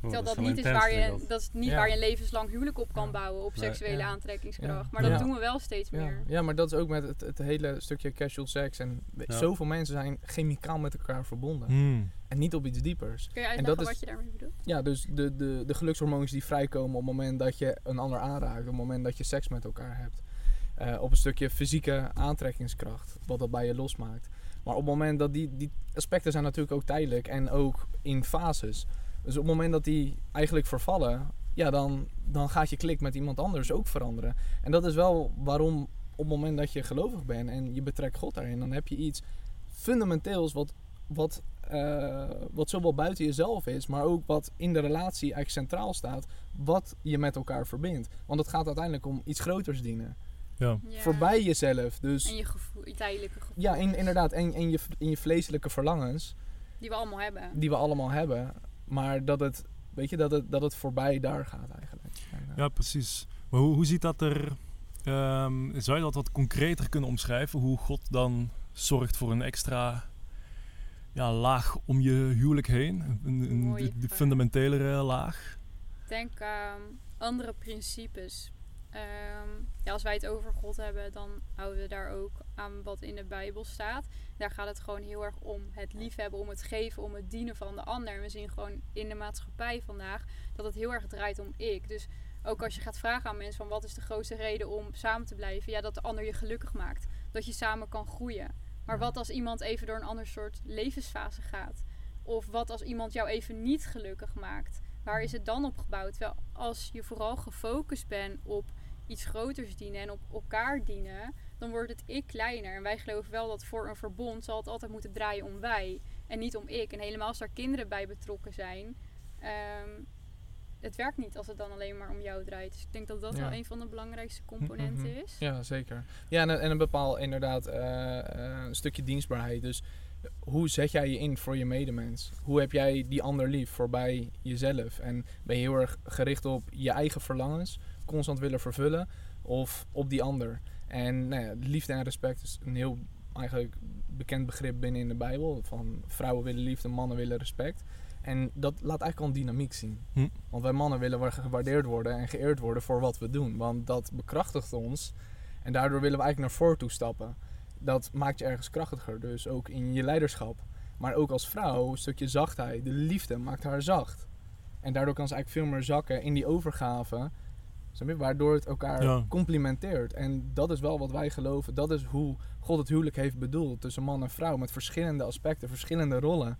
Oh, Terwijl dat niet is waar je, dat. dat is niet Ja. waar je een levenslang huwelijk op kan Ja. bouwen, op seksuele Ja. aantrekkingskracht. Ja. Maar dat Ja. doen we wel steeds Ja. meer. ja, maar dat is ook met het, het hele stukje casual seks. En zoveel mensen zijn chemicaal met elkaar verbonden. Hmm. En niet op iets diepers. Kun je dat uitleggen is- wat je daarmee bedoelt? Ja, dus de, de, de gelukshormoons die vrijkomen op het moment dat je een ander aanraakt, op het moment dat je seks met elkaar hebt. Eh, op een stukje fysieke aantrekkingskracht, wat dat bij je losmaakt. Maar op het moment dat die, die aspecten zijn natuurlijk ook tijdelijk en ook in fases. Dus op het moment dat die eigenlijk vervallen, ja, dan, dan gaat je klik met iemand anders ook veranderen. En dat is wel waarom op het moment dat je gelovig bent en je betrekt God daarin, dan heb je iets fundamenteels wat, wat, eh, wat zowel buiten jezelf is, maar ook wat in de relatie eigenlijk centraal staat, wat je met elkaar verbindt. Want het gaat uiteindelijk om iets groters dienen. Ja. Ja. Voorbij jezelf. Dus En je, gevoel, je tijdelijke gevoel. ja, in, inderdaad, en, en je, in je vleeselijke verlangens, Die we allemaal hebben. die we allemaal hebben, maar dat het, weet je, dat het, dat het voorbij daar gaat eigenlijk. En, eh, ja, precies. Maar hoe, hoe ziet dat er... ehm, zou je dat wat concreter kunnen omschrijven? Hoe God dan zorgt voor een extra ja, laag om je huwelijk heen? Een, een, fundamentelere laag? denk aan andere principes. Ehm, ja, als wij het over God hebben, dan houden we daar ook aan wat in de Bijbel staat. Daar gaat het gewoon heel erg om het liefhebben, om het geven, om het dienen van de ander. En we zien gewoon in de maatschappij vandaag dat het heel erg draait om ik. Dus ook als je gaat vragen aan mensen van wat is de grootste reden om samen te blijven, ja, dat de ander je gelukkig maakt. Dat je samen kan groeien. Maar wat als iemand even door een ander soort levensfase gaat? Of wat als iemand jou even niet gelukkig maakt? Waar is het dan op gebouwd? Terwijl als je vooral gefocust bent op iets groters dienen en op elkaar dienen, dan wordt het ik kleiner. En wij geloven wel dat voor een verbond zal het altijd moeten draaien om wij en niet om ik. En helemaal als daar kinderen bij betrokken zijn. ehm, het werkt niet als het dan alleen maar om jou draait. Dus ik denk dat dat Ja. wel een van de belangrijkste componenten Mhm. is. Ja, zeker. Ja, en, en een bepaal inderdaad eh, eh, een stukje dienstbaarheid. Dus hoe zet jij je in voor je medemens? Hoe heb jij die ander lief voorbij jezelf? En ben je heel erg gericht op je eigen verlangens, constant willen vervullen, of op die ander? En nou ja, liefde en respect is een heel eigenlijk bekend begrip binnen in de Bijbel. Van vrouwen willen liefde, mannen willen respect. En dat laat eigenlijk al een dynamiek zien. Hm. Want wij mannen willen gewaardeerd worden en geëerd worden voor wat we doen. Want dat bekrachtigt ons. En daardoor willen we eigenlijk naar voren toe stappen. Dat maakt je ergens krachtiger. Dus ook in je leiderschap. Maar ook als vrouw, een stukje zachtheid. De liefde maakt haar zacht. En daardoor kan ze eigenlijk veel meer zakken in die overgave? Waardoor het elkaar Ja. complementeert. En dat is wel wat wij geloven. Dat is hoe God het huwelijk heeft bedoeld. Tussen man en vrouw. Met verschillende aspecten, verschillende rollen.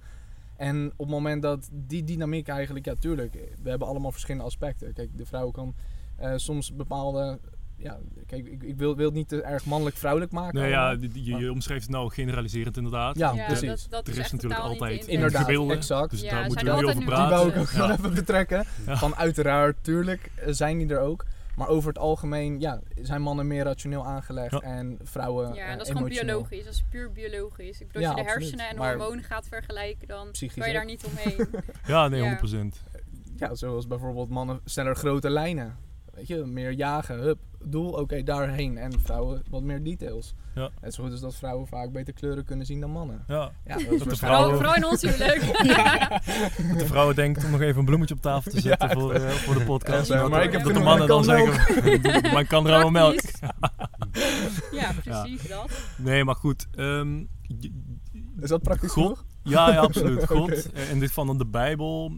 En op het moment dat die dynamiek eigenlijk... Ja, tuurlijk. We hebben allemaal verschillende aspecten. Kijk, de vrouw kan eh, soms bepaalde... Ja, kijk, ik, ik wil, wil het niet te erg mannelijk-vrouwelijk maken. Nee, ja, je, je omschreef het nou generaliserend inderdaad. Ja, Ja, precies. dat, dat Er is, natuurlijk altijd. Inderdaad, gebilden, exact. Dus Ja, daar moeten zijn we nu over altijd Die praten. wou ik ook Ja. nog even betrekken. Ja. Van uiteraard, tuurlijk eh, zijn die er ook. Maar over het algemeen ja, zijn mannen meer rationeel aangelegd Ja. en vrouwen Ja, eh, en dat is gewoon biologisch. Dat is puur biologisch. Ik bedoel, Ja, als je de absoluut. hersenen en Maar- hormonen gaat vergelijken, dan kan je daar niet omheen. Ja, nee, Ja. 100%. Ja, zoals bijvoorbeeld mannen sneller grote lijnen. Weet je, meer jagen, hup, doel, oké, daarheen. En vrouwen wat meer details. Ja. Net zo goed als dat vrouwen vaak beter kleuren kunnen zien dan mannen. Ja. Ja, dat is de vrouwen- Vooral, in ons huwelijk. De vrouwen denkt om nog even een bloemetje op tafel te zetten Ja, voor, eh, voor de podcast. Ja, maar ik heb dat de mannen dan zeggen, maar ik kan er allemaal melk. Ja, precies dat. Nee, maar goed. ehm, Is dat praktisch God- ja, ja, absoluut. God, Oké. eh, in dit van de Bijbel,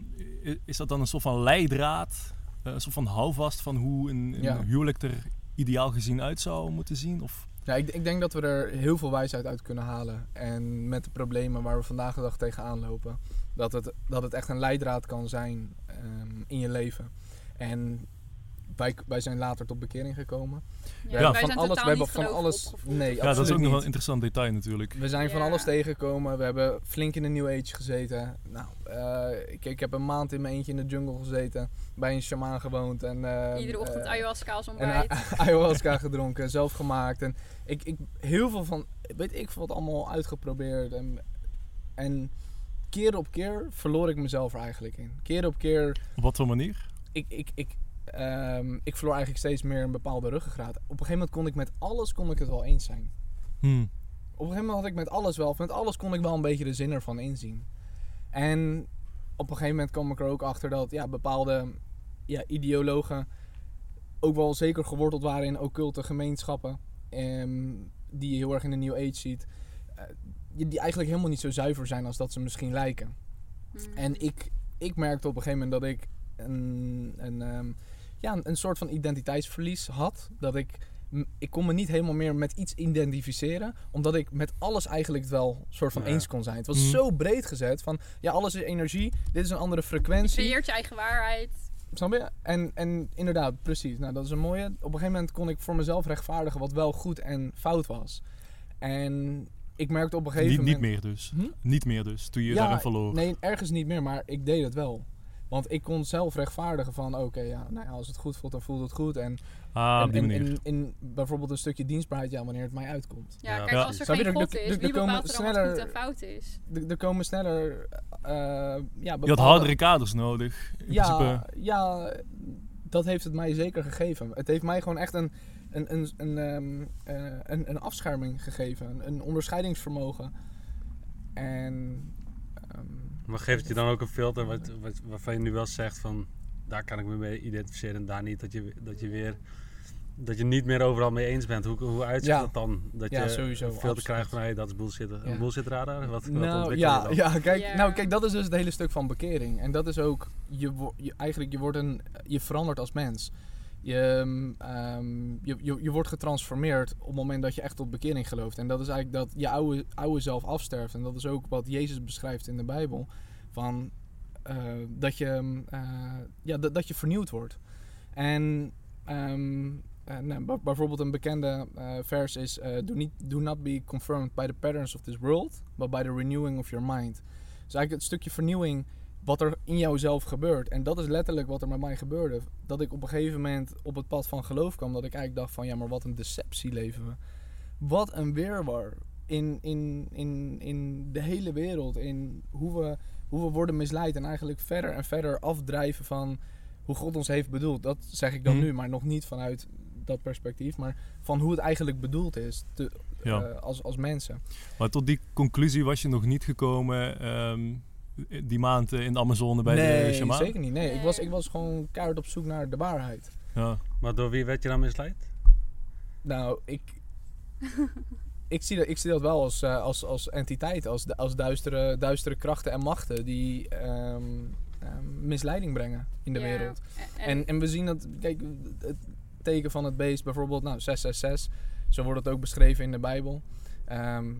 is dat dan een soort van leidraad? Eh, Een soort van houvast van hoe een, een Ja. huwelijk er ideaal gezien uit zou moeten zien? Of, Ja, ik, ik denk dat we er heel veel wijsheid uit kunnen halen. En met de problemen waar we vandaag de dag tegenaan lopen, dat het, dat het echt een leidraad kan zijn ehm, in je leven. En wij, wij zijn later tot bekering gekomen. Ja, Ja, wij van zijn alles, totaal we hebben niet van alles. Nee, ja, dat is ook nog een interessant detail natuurlijk. We zijn van alles tegengekomen. We hebben flink in de New Age gezeten. Nou, eh, ik, ik heb een maand in mijn eentje in de jungle gezeten. Bij een shamaan gewoond. En, eh, Iedere ochtend eh, ayahuasca als en ontbijt. a- ayahuasca gedronken, zelf gemaakt. En ik, ik, heel veel van, weet ik wat allemaal uitgeprobeerd. En, en keer op keer verloor ik mezelf er eigenlijk in. Keer op keer, Op wat voor manier? ik, ik, ik, ehm, ik verloor eigenlijk steeds meer een bepaalde ruggengraat. Op een gegeven moment kon ik met alles kon ik het wel eens zijn. Hmm. Op een gegeven moment had ik met alles wel, met alles kon ik wel een beetje de zin ervan inzien. En op een gegeven moment kwam ik er ook achter dat ja, bepaalde ja, ideologen ook wel zeker geworteld waren in occulte gemeenschappen. ehm, die je heel erg in de New Age ziet. eh, die die eigenlijk helemaal niet zo zuiver zijn als dat ze misschien lijken. Hmm. En ik, ik merkte op een gegeven moment dat ik een, een, ehm, ja, een, een soort van identiteitsverlies had. Dat ik, ik kon me niet helemaal meer met iets identificeren. Omdat ik met alles eigenlijk het wel soort van Ja. eens kon zijn. Het was Mhm. zo breed gezet van, ja, alles is energie. Dit is een andere Je frequentie. creëert je eigen waarheid. Snap je? En, en inderdaad, precies. Nou, dat is een mooie. Op een gegeven moment kon ik voor mezelf rechtvaardigen wat wel goed en fout was. En ik merkte op een gegeven Niet, moment... niet meer dus. Hm? Niet meer dus, toen je Ja, daarin verloor. Nee, ergens niet meer, maar ik deed het wel. Want ik kon zelf rechtvaardigen van, oké, ja, nou ja, als het goed voelt, dan voelt het goed. En, Ah, en, op die en- manier. in, in bijvoorbeeld een stukje dienstbaarheid, ja, wanneer het mij uitkomt. Ja, Ja, kijk, als er geen God is, wie bepaalt er dan wat sneller- goed en fout is? Er, komen sneller, eh, ja, Je had hardere kaders nodig. In Ja, principe. ja, dat heeft het mij zeker gegeven. Het heeft mij gewoon echt een, een, een, een, ehm, eh, een, een afscherming gegeven, een, een onderscheidingsvermogen. En Maar geeft het je dan ook een filter wat, wat, waarvan je nu wel zegt van daar kan ik me mee identificeren en daar niet. Dat je, dat je weer dat je niet meer overal mee eens bent. Hoe, hoe uitziet Ja. dat dan? Dat Ja, je sowieso, een filter absoluut. krijgt van hey, dat is bullshit. Ja. Een bullshit radar? Wat, wat nou, ontwikkel ja, je dan? ja, kijk, nou, kijk, dat is dus het hele stuk van bekering. En dat is ook, je, je, eigenlijk, je, wordt een, je verandert als mens. Je, ehm, ehm, je, je, je wordt getransformeerd op het moment dat je echt tot bekering gelooft. En dat is eigenlijk dat je oude, oude zelf afsterft. En dat is ook wat Jezus beschrijft in de Bijbel. Van, eh, dat, je, ehm, eh, ja, dat, je vernieuwd wordt. En eh, nou, bijvoorbeeld een bekende vers is: do, do not be confirmed by the patterns of this world, but by the renewing of your mind. Dus eigenlijk het stukje vernieuwing wat er in jouzelf gebeurt. En dat is letterlijk wat er met mij gebeurde. Dat ik op een gegeven moment op het pad van geloof kwam. Dat ik eigenlijk dacht van ja, maar wat een deceptie leven we. Wat een weerwar in, in, in, in de hele wereld. In hoe we, hoe we worden misleid en eigenlijk verder en verder afdrijven van hoe God ons heeft bedoeld. Dat zeg ik dan Mhm. nu, maar nog niet vanuit dat perspectief. Maar van hoe het eigenlijk bedoeld is te, Ja. eh, als, als mensen. Maar tot die conclusie was je nog niet gekomen ehm, die maand eh, in de Amazone bij de nee, shaman? zeker niet. Nee, Ik, was, Nee. ik was gewoon keihard op zoek naar de waarheid. Ja. Maar door wie werd je dan misleid? Nou, ik, ik, zie dat, ik zie dat wel als, eh, als, als entiteit, als, als duistere, duistere krachten en machten die ehm, ehm, misleiding brengen in de Ja, wereld. En, En, en we zien dat, kijk, het teken van het beest, bijvoorbeeld, nou, 666, zo wordt het ook beschreven in de Bijbel. Ehm,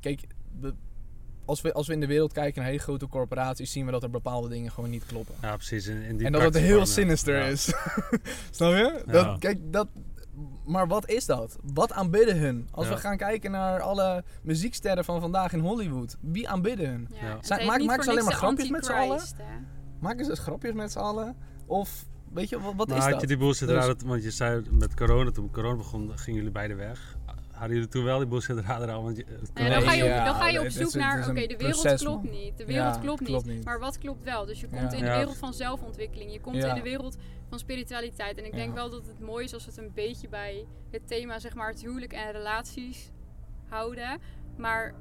kijk, we- als, we, als we in de wereld kijken naar hele grote corporaties, zien we dat er bepaalde dingen gewoon niet kloppen. Ja, precies. In, in die en dat het heel ja. sinister Ja. is. Snap je? Dat, Ja. Kijk, dat, maar wat is dat? Wat aanbidden hun? Als Ja. we gaan kijken naar alle muzieksterren van vandaag in Hollywood, wie aanbidden hun? maak- maken ze alleen maar grapjes met z'n allen? Hè? Maken ze grapjes met z'n allen? Of, weet je, wat, wat Maar is had dat? je die bullshit Dus- radar, want je zei met corona, toen corona begon, gingen jullie beide weg. Hadden jullie toen wel die bullshit radar al? Want je, dan, ga je op, dan ga je op zoek naar, oké, de wereld proces, klopt niet. De wereld klopt, klopt niet. Maar wat klopt wel? Dus je komt in de wereld van zelfontwikkeling. Je komt in de wereld van spiritualiteit. En ik denk wel dat het mooi is als we het een beetje bij het thema, zeg maar, het huwelijk en relaties houden. Maar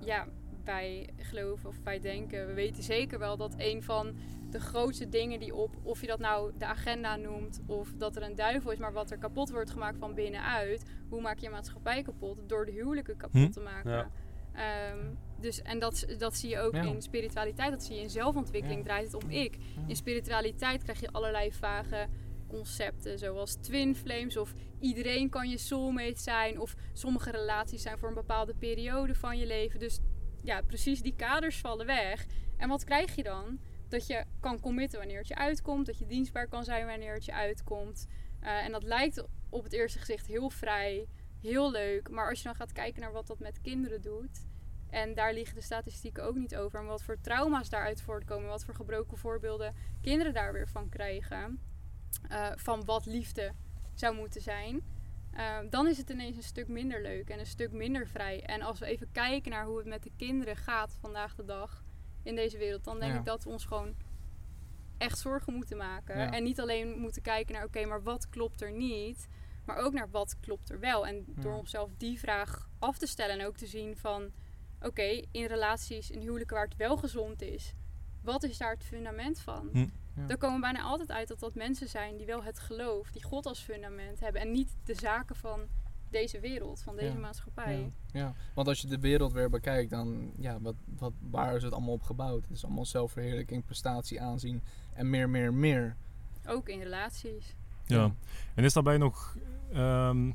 ja, wij geloven of wij denken, we weten zeker wel dat een van de grootste dingen die op, of je dat nou de agenda noemt, of dat er een duivel is, maar wat er kapot wordt gemaakt van binnenuit. Hoe maak je je maatschappij kapot? Door de huwelijken kapot Hm. te maken. Ja. Ehm, dus, en dat, dat zie je ook Ja. in spiritualiteit, dat zie je in zelfontwikkeling, Ja. draait het om ik. In spiritualiteit krijg je allerlei vage concepten, zoals twin flames, of iedereen kan je soulmate zijn, of sommige relaties zijn voor een bepaalde periode van je leven. Dus ja, precies die kaders vallen weg. En wat krijg je dan? Dat je kan committen wanneer het je uitkomt, dat je dienstbaar kan zijn wanneer het je uitkomt. Eh, en dat lijkt op het eerste gezicht heel vrij, heel leuk. Maar als je dan gaat kijken naar wat dat met kinderen doet. En daar liggen de statistieken ook niet over. En wat voor trauma's daaruit voortkomen. Wat voor gebroken voorbeelden kinderen daar weer van krijgen. eh, van wat liefde zou moeten zijn. eh, dan is het ineens een stuk minder leuk en een stuk minder vrij. En als we even kijken naar hoe het met de kinderen gaat vandaag de dag in deze wereld. Dan denk Ja. ik dat we ons gewoon echt zorgen moeten maken. Ja. En niet alleen moeten kijken naar oké, maar wat klopt er niet. Maar ook naar wat klopt er wel. En door Ja. onszelf die vraag af te stellen en ook te zien van... Oké, in relaties, in huwelijken waar het wel gezond is... Wat is daar het fundament van? Hm. Ja. Dan komen we bijna altijd uit dat dat mensen zijn die wel het geloof, die God als fundament hebben. En niet de zaken van deze wereld, van deze Ja. maatschappij. Ja, ja, want als je de wereld weer bekijkt, dan ja, wat, wat, waar is het allemaal op gebouwd? Het is allemaal zelfverheerlijking, prestatie, aanzien en meer, meer, meer. Ook in relaties. Ja. En is daarbij nog... ehm,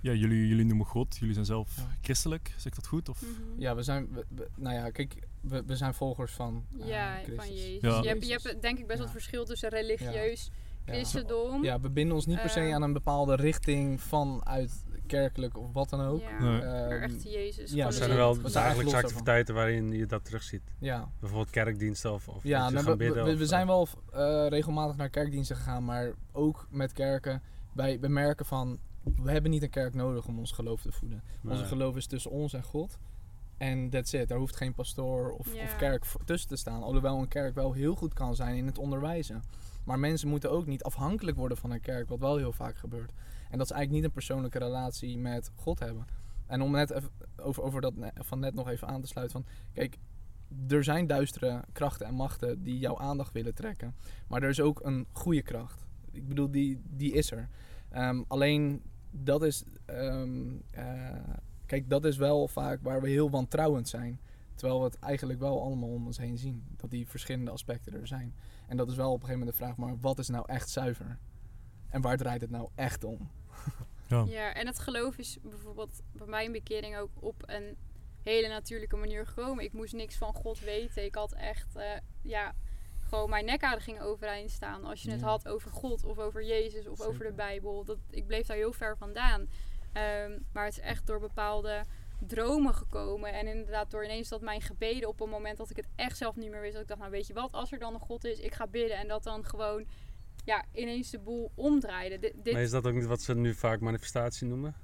ja, jullie, jullie noemen God. Jullie zijn zelf Ja. christelijk. Zeg ik dat goed? Of? Mhm. Ja, we zijn, we- we- nou ja, kijk, we, we zijn volgers van eh, Ja, Christus. van Jezus. Ja. Je, hebt, je hebt denk ik best wel Ja. het verschil tussen religieus Ja. Christendom. Ja, we binden ons niet per se Eh. aan een bepaalde richting vanuit kerkelijk of wat dan ook. Ja, Ehm, echt Jezus. ja, Er we zijn er wel dagelijkse activiteiten waarin je dat terugziet. Ja, Bijvoorbeeld kerkdiensten of, of ja nou, gaan we, bidden. we, zijn wel eh, regelmatig naar kerkdiensten gegaan, maar ook met kerken. Wij we merken van, we hebben niet een kerk nodig om ons geloof te voeden. Onze Nee. geloof is tussen ons en God. En that's it. Daar hoeft geen pastoor of, Ja. of kerk voor- tussen te staan. Alhoewel een kerk wel heel goed kan zijn in het onderwijzen. Maar mensen moeten ook niet afhankelijk worden van een kerk, wat wel heel vaak gebeurt. En dat is eigenlijk niet een persoonlijke relatie met God hebben. En om net even over, over dat van net nog even aan te sluiten. Van, kijk, er zijn duistere krachten en machten die jouw aandacht willen trekken. Maar er is ook een goede kracht. Ik bedoel, die, die is er. Ehm, alleen dat is. ehm, eh, kijk, dat is wel vaak waar we heel wantrouwend zijn. Terwijl we het eigenlijk wel allemaal om ons heen zien. Dat die verschillende aspecten er zijn. En dat is wel op een gegeven moment de vraag: maar wat is nou echt zuiver? En waar draait het nou echt om? Ja. Ja, en het geloof is bijvoorbeeld bij mijn bekering ook op een hele natuurlijke manier gekomen. Ik moest niks van God weten. Ik had echt, eh, ja, gewoon mijn nekhaden gingen overeind staan. Als je het Ja. had over God of over Jezus of over de Bijbel. Dat, ik bleef daar heel ver vandaan. Ehm, maar het is echt door bepaalde dromen gekomen. En inderdaad door ineens dat mijn gebeden op een moment dat ik het echt zelf niet meer wist. Dat ik dacht, nou weet je wat, als er dan een God is, ik ga bidden. En dat dan gewoon, ja, ineens de boel omdraaide. Dit, dit Maar is dat ook niet wat ze nu vaak manifestatie noemen?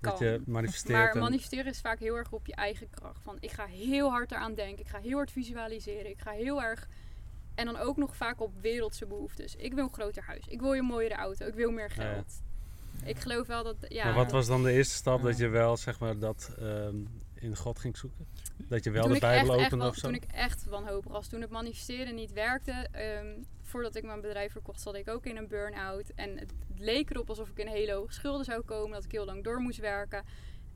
Dat je manifesteert Maar en- manifesteren is vaak heel erg op je eigen kracht. Van ik ga heel hard eraan denken. Ik ga heel hard visualiseren. Ik ga heel erg. En dan ook nog vaak op wereldse behoeftes. Ik wil een groter huis. Ik wil een mooiere auto. Ik wil meer geld. Ik geloof wel dat. Ja, maar wat was dan de eerste stap Ja. dat je wel zeg maar dat ehm, in God ging zoeken? Dat je wel toen de Bijbel opende of zo? Toen ik echt wanhopig was. Toen het manifesteren niet werkte. ehm, voordat ik mijn bedrijf verkocht, zat ik ook in een burn-out. En het leek erop alsof ik in hele hoge schulden zou komen. Dat ik heel lang door moest werken.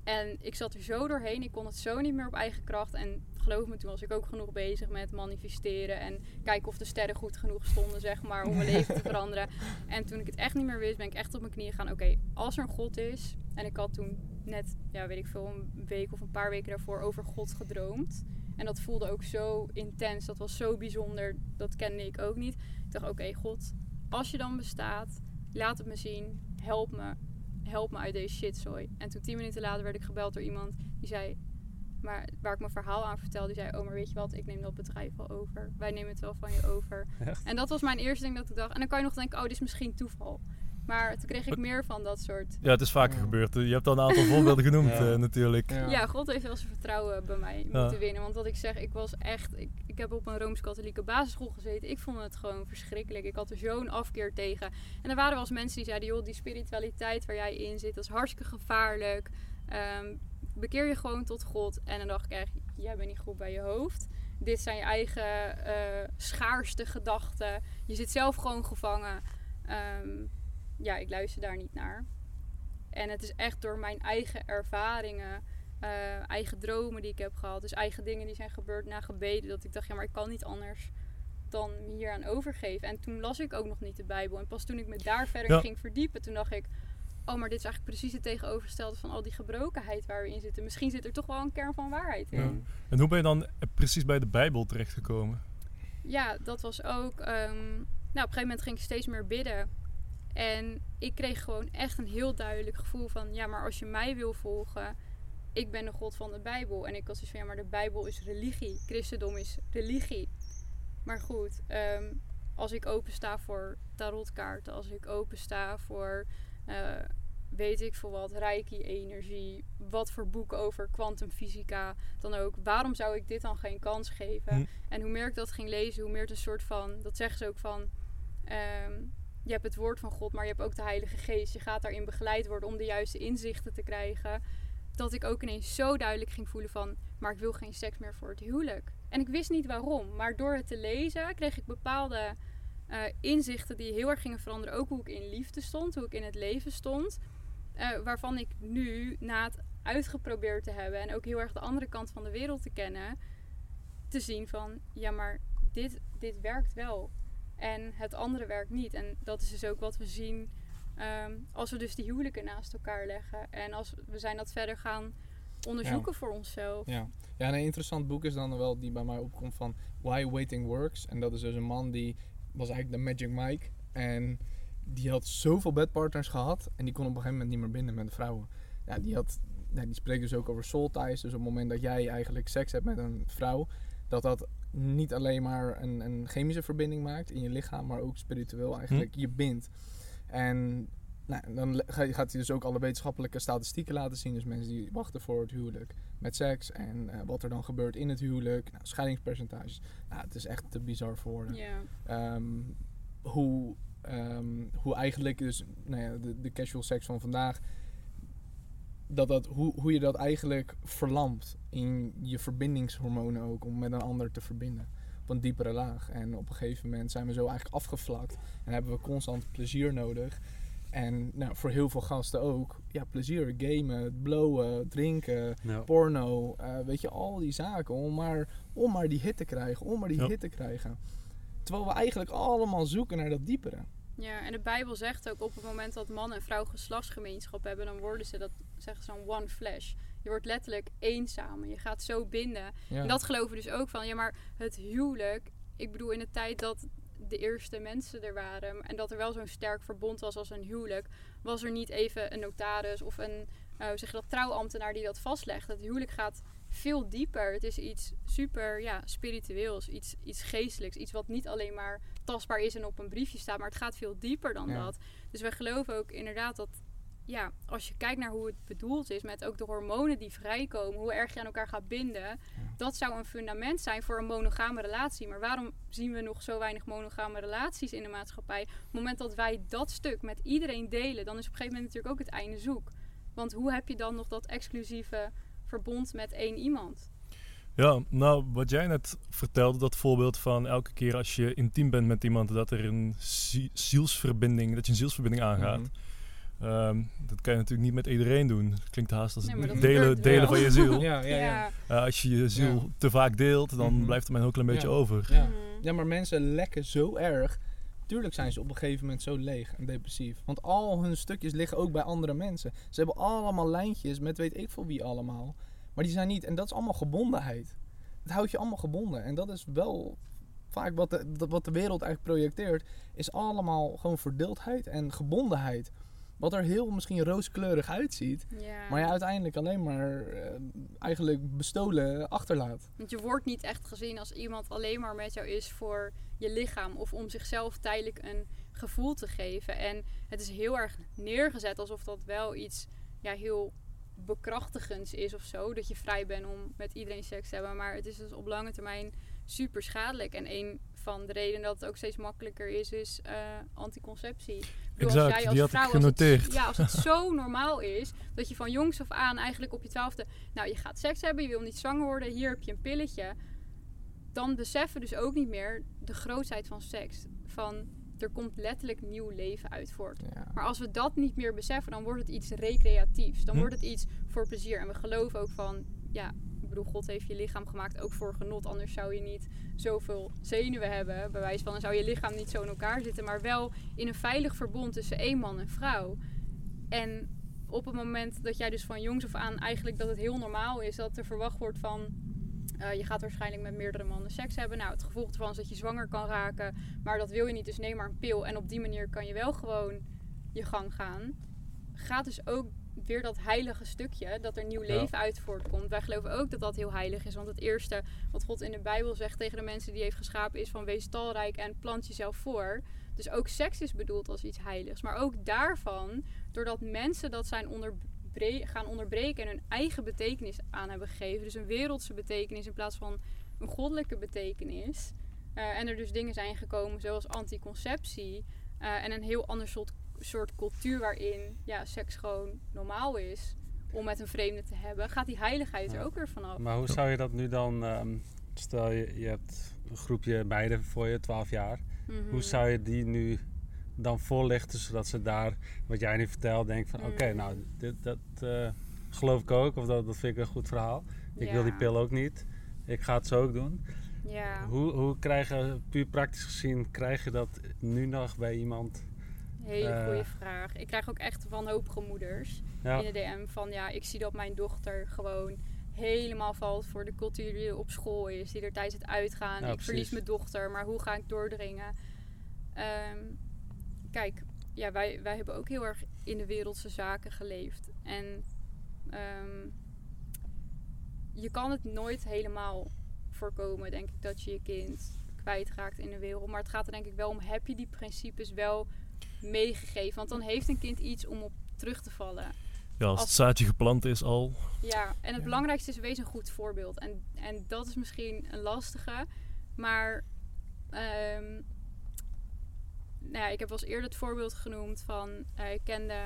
En ik zat er zo doorheen. Ik kon het zo niet meer op eigen kracht. En geloof me, toen was ik ook genoeg bezig met manifesteren. En kijken of de sterren goed genoeg stonden, zeg maar, om mijn leven te veranderen. En toen ik het echt niet meer wist, ben ik echt op mijn knieën gegaan. Oké, als er een God is. En ik had toen net, ja, weet ik veel, een week of een paar weken daarvoor over God gedroomd. En dat voelde ook zo intens. Dat was zo bijzonder. Dat kende ik ook niet. Ik dacht, oké, God, als je dan bestaat, laat het me zien. Help me. Help me uit deze shitzooi. En toen tien minuten later werd ik gebeld door iemand die zei... Maar waar ik mijn verhaal aan vertelde, die zei... Oh, maar weet je wat? Ik neem dat bedrijf wel over. Wij nemen het wel van je over. Echt? En dat was mijn eerste ding dat ik dacht. En dan kan je nog denken, oh, dit is misschien toeval. Maar toen kreeg ik meer van dat soort... Ja, het is vaker Ja. gebeurd. Je hebt al een aantal voorbeelden genoemd Ja. eh, natuurlijk. Ja, God heeft wel zijn vertrouwen bij mij Ja. moeten winnen. Want wat ik zeg, ik was echt... Ik, ik heb op een Rooms-Katholieke basisschool gezeten. Ik vond het gewoon verschrikkelijk. Ik had er zo'n afkeer tegen. En er waren wel eens mensen die zeiden... joh, die spiritualiteit waar jij in zit, dat is hartstikke gevaarlijk. Ehm, bekeer je gewoon tot God. En dan dacht ik echt, jij bent niet goed bij je hoofd. Dit zijn je eigen eh, schaarste gedachten. Je zit zelf gewoon gevangen. Ehm, ja, ik luister daar niet naar. En het is echt door mijn eigen ervaringen, eh, eigen dromen die ik heb gehad, dus eigen dingen die zijn gebeurd na gebeden, dat ik dacht, ja, maar ik kan niet anders dan me hier aan overgeven. En toen las ik ook nog niet de Bijbel. En pas toen ik me daar verder Ja. ging verdiepen, toen dacht ik, oh, maar dit is eigenlijk precies het tegenovergestelde van al die gebrokenheid waar we in zitten. Misschien zit er toch wel een kern van waarheid in. Ja. En hoe ben je dan precies bij de Bijbel terechtgekomen? Ja, dat was ook. ehm, nou, op een gegeven moment ging ik steeds meer bidden. En ik kreeg gewoon echt een heel duidelijk gevoel van: ja, maar als je mij wil volgen, ik ben de God van de Bijbel. En ik was dus van: ja, maar de Bijbel is religie. Christendom is religie. Maar goed, ehm, als ik opensta voor tarotkaarten, als ik opensta voor. eh, weet ik veel wat, reiki-energie, wat voor boeken over kwantumfysica dan ook. Waarom zou ik dit dan geen kans geven? Hm. En hoe meer ik dat ging lezen, hoe meer het een soort van, dat zeggen ze ook van, ehm, je hebt het woord van God, maar je hebt ook de Heilige Geest. Je gaat daarin begeleid worden om de juiste inzichten te krijgen. Dat ik ook ineens zo duidelijk ging voelen van, maar ik wil geen seks meer voor het huwelijk. En ik wist niet waarom, maar door het te lezen kreeg ik bepaalde eh, inzichten die heel erg gingen veranderen. Ook hoe ik in liefde stond, hoe ik in het leven stond. Eh, waarvan ik nu, na het uitgeprobeerd te hebben en ook heel erg de andere kant van de wereld te kennen, te zien van, ja, maar dit, dit werkt wel. En het andere werkt niet. En dat is dus ook wat we zien ehm, als we dus die huwelijken naast elkaar leggen. En als we zijn dat verder gaan onderzoeken voor onszelf. Ja. ja, en een interessant boek is dan wel die bij mij opkomt van Why Waiting Works. En dat is dus een man die was eigenlijk de Magic Mike. En die had zoveel bedpartners gehad. En die kon op een gegeven moment niet meer binden met de vrouwen. Ja, die, had, ja, die spreekt dus ook over soul ties. Dus op het moment dat jij eigenlijk seks hebt met een vrouw. Dat dat niet alleen maar een, een chemische verbinding maakt in je lichaam. Maar ook spiritueel eigenlijk je bindt. En nou, dan gaat hij dus ook alle wetenschappelijke statistieken laten zien. Dus mensen die wachten voor het huwelijk met seks. En eh, wat er dan gebeurt in het huwelijk. Nou, scheidingspercentages. Nou, het is echt te bizar voor woorden. Ehm, hoe, ehm, hoe eigenlijk dus nou ja, de, de casual seks van vandaag. Dat dat, hoe, hoe je dat eigenlijk verlamt in je verbindingshormonen ook. Om met een ander te verbinden. Op een diepere laag. En op een gegeven moment zijn we zo eigenlijk afgevlakt. En hebben we constant plezier nodig. En nou, voor heel veel gasten ook. Ja, plezier. Gamen, blowen, drinken porno, eh, weet je, al die zaken om maar, om maar die hit te krijgen, om maar die hit te krijgen. Terwijl we eigenlijk allemaal zoeken naar dat diepere. Ja, en de Bijbel zegt ook op het moment dat man en vrouw geslachtsgemeenschap hebben, dan worden ze, dat zeggen ze dan one flesh. Je wordt letterlijk één samen. Je gaat zo binden. Ja. En dat geloven we dus ook van, ja, maar het huwelijk, ik bedoel in de tijd dat de eerste mensen er waren en dat er wel zo'n sterk verbond was als een huwelijk, was er niet even een notaris of een, eh, zeg dat, trouwambtenaar die dat vastlegt. Het huwelijk gaat veel dieper. Het is iets super ja, spiritueels, iets, iets geestelijks, iets wat niet alleen maar tastbaar is en op een briefje staat, maar het gaat veel dieper dan Ja. dat. Dus wij geloven ook inderdaad dat, ja, als je kijkt naar hoe het bedoeld is, met ook de hormonen die vrijkomen, hoe erg je aan elkaar gaat binden, dat zou een fundament zijn voor een monogame relatie. Maar waarom zien we nog zo weinig monogame relaties in de maatschappij? Op het moment dat wij dat stuk met iedereen delen, dan is op een gegeven moment natuurlijk ook het einde zoek. Want hoe heb je dan nog dat exclusieve verbond met één iemand? Ja, nou, wat jij net vertelde, dat voorbeeld van elke keer als je intiem bent met iemand, dat er een zie- zielsverbinding, dat je een zielsverbinding aangaat. Mhm. Ehm, dat kan je natuurlijk niet met iedereen doen. Het klinkt haast als Nee, dat delen, delen wel. van je ziel. Ja, ja, ja. Eh, als je je ziel Ja. te vaak deelt, dan Mhm. blijft er maar een heel klein beetje Ja. over. Ja. Mhm. Ja, maar mensen lekken zo erg. Tuurlijk zijn ze op een gegeven moment zo leeg en depressief. Want al hun stukjes liggen ook bij andere mensen. Ze hebben allemaal lijntjes met weet ik veel wie allemaal. Maar die zijn niet. En dat is allemaal gebondenheid. Het houdt je allemaal gebonden. En dat is wel vaak wat de, wat de wereld eigenlijk projecteert. Is allemaal gewoon verdeeldheid en gebondenheid. Wat er heel misschien rooskleurig uitziet. Ja. Maar je uiteindelijk alleen maar eh, eigenlijk bestolen achterlaat. Want je wordt niet echt gezien als iemand alleen maar met jou is voor je lichaam of om zichzelf tijdelijk een gevoel te geven. En het is heel erg neergezet alsof dat wel iets ja, heel bekrachtigends is of zo. Dat je vrij bent om met iedereen seks te hebben. Maar het is dus op lange termijn super schadelijk. En een van de redenen dat het ook steeds makkelijker is, is eh, anticonceptie. Bedoel, als jij als vrouw, als het- genoteerd. ja, als het zo normaal is dat je van jongs af aan eigenlijk op je twaalfde nou, je gaat seks hebben, je wil niet zwanger worden, hier heb je een pilletje. Dan beseffen we dus ook niet meer de grootheid van seks. Van er komt letterlijk nieuw leven uit voort. Ja. Maar als we dat niet meer beseffen, dan wordt het iets recreatiefs. Dan Hm. wordt het iets voor plezier. En we geloven ook van, ja, ik bedoel, God heeft je lichaam gemaakt ook voor genot. Anders zou je niet zoveel zenuwen hebben. Bij wijze van, dan zou je lichaam niet zo in elkaar zitten. Maar wel in een veilig verbond tussen één man en vrouw. En op het moment dat jij dus van jongs af aan eigenlijk dat het heel normaal is dat er verwacht wordt van eh, je gaat waarschijnlijk met meerdere mannen seks hebben. Nou, het gevolg ervan is dat je zwanger kan raken, maar dat wil je niet, dus neem maar een pil en op die manier kan je wel gewoon je gang gaan. Gaat dus ook weer dat heilige stukje, dat er nieuw Ja. leven uit voortkomt. Wij geloven ook dat dat heel heilig is, want het eerste wat God in de Bijbel zegt tegen de mensen die heeft geschapen is van wees talrijk en plant jezelf voor. Dus ook seks is bedoeld als iets heiligs. Maar ook daarvan, doordat mensen dat zijn onderbre- gaan onderbreken en hun eigen betekenis aan hebben gegeven. Dus een wereldse betekenis in plaats van een goddelijke betekenis. eh, en er dus dingen zijn gekomen zoals anticonceptie. eh, en een heel ander soort, soort cultuur waarin ja, seks gewoon normaal is. Om met een vreemde te hebben, gaat die heiligheid er ook weer vanaf. Maar hoe zou je dat nu dan, ehm, stel je, je hebt een groepje meiden voor je, 12 jaar. Mhm. Hoe zou je die nu dan voorlichten, zodat ze daar, wat jij nu vertelt, denken van oké, Mm. nou, dit, dat eh, geloof ik ook, of dat, dat vind ik een goed verhaal. Ik wil die pil ook niet. Ik ga het zo ook doen. Ja, Hoe, hoe krijg je, puur praktisch gezien, krijg je dat nu nog bij iemand? hele Eh. goede vraag. Ik krijg ook echt wanhopige moeders Ja, in de DM van ja, ik zie dat mijn dochter gewoon helemaal valt voor de cultuur die er op school is, die er tijdens het uitgaan. Ja, ik verlies mijn dochter, maar hoe ga ik doordringen? Ehm, kijk, ja, wij, wij hebben ook heel erg in de wereldse zaken geleefd. En ehm, je kan het nooit helemaal voorkomen, denk ik, dat je je kind kwijtraakt in de wereld. Maar het gaat er denk ik wel om, heb je die principes wel meegegeven? Want dan heeft een kind iets om op terug te vallen. Ja, als het zaadje geplant is al. Ja, en het Ja. belangrijkste is wees een goed voorbeeld. En, en dat is misschien een lastige. Maar ehm, nou ja, ik heb wel eens eerder het voorbeeld genoemd van... eh, ik kende...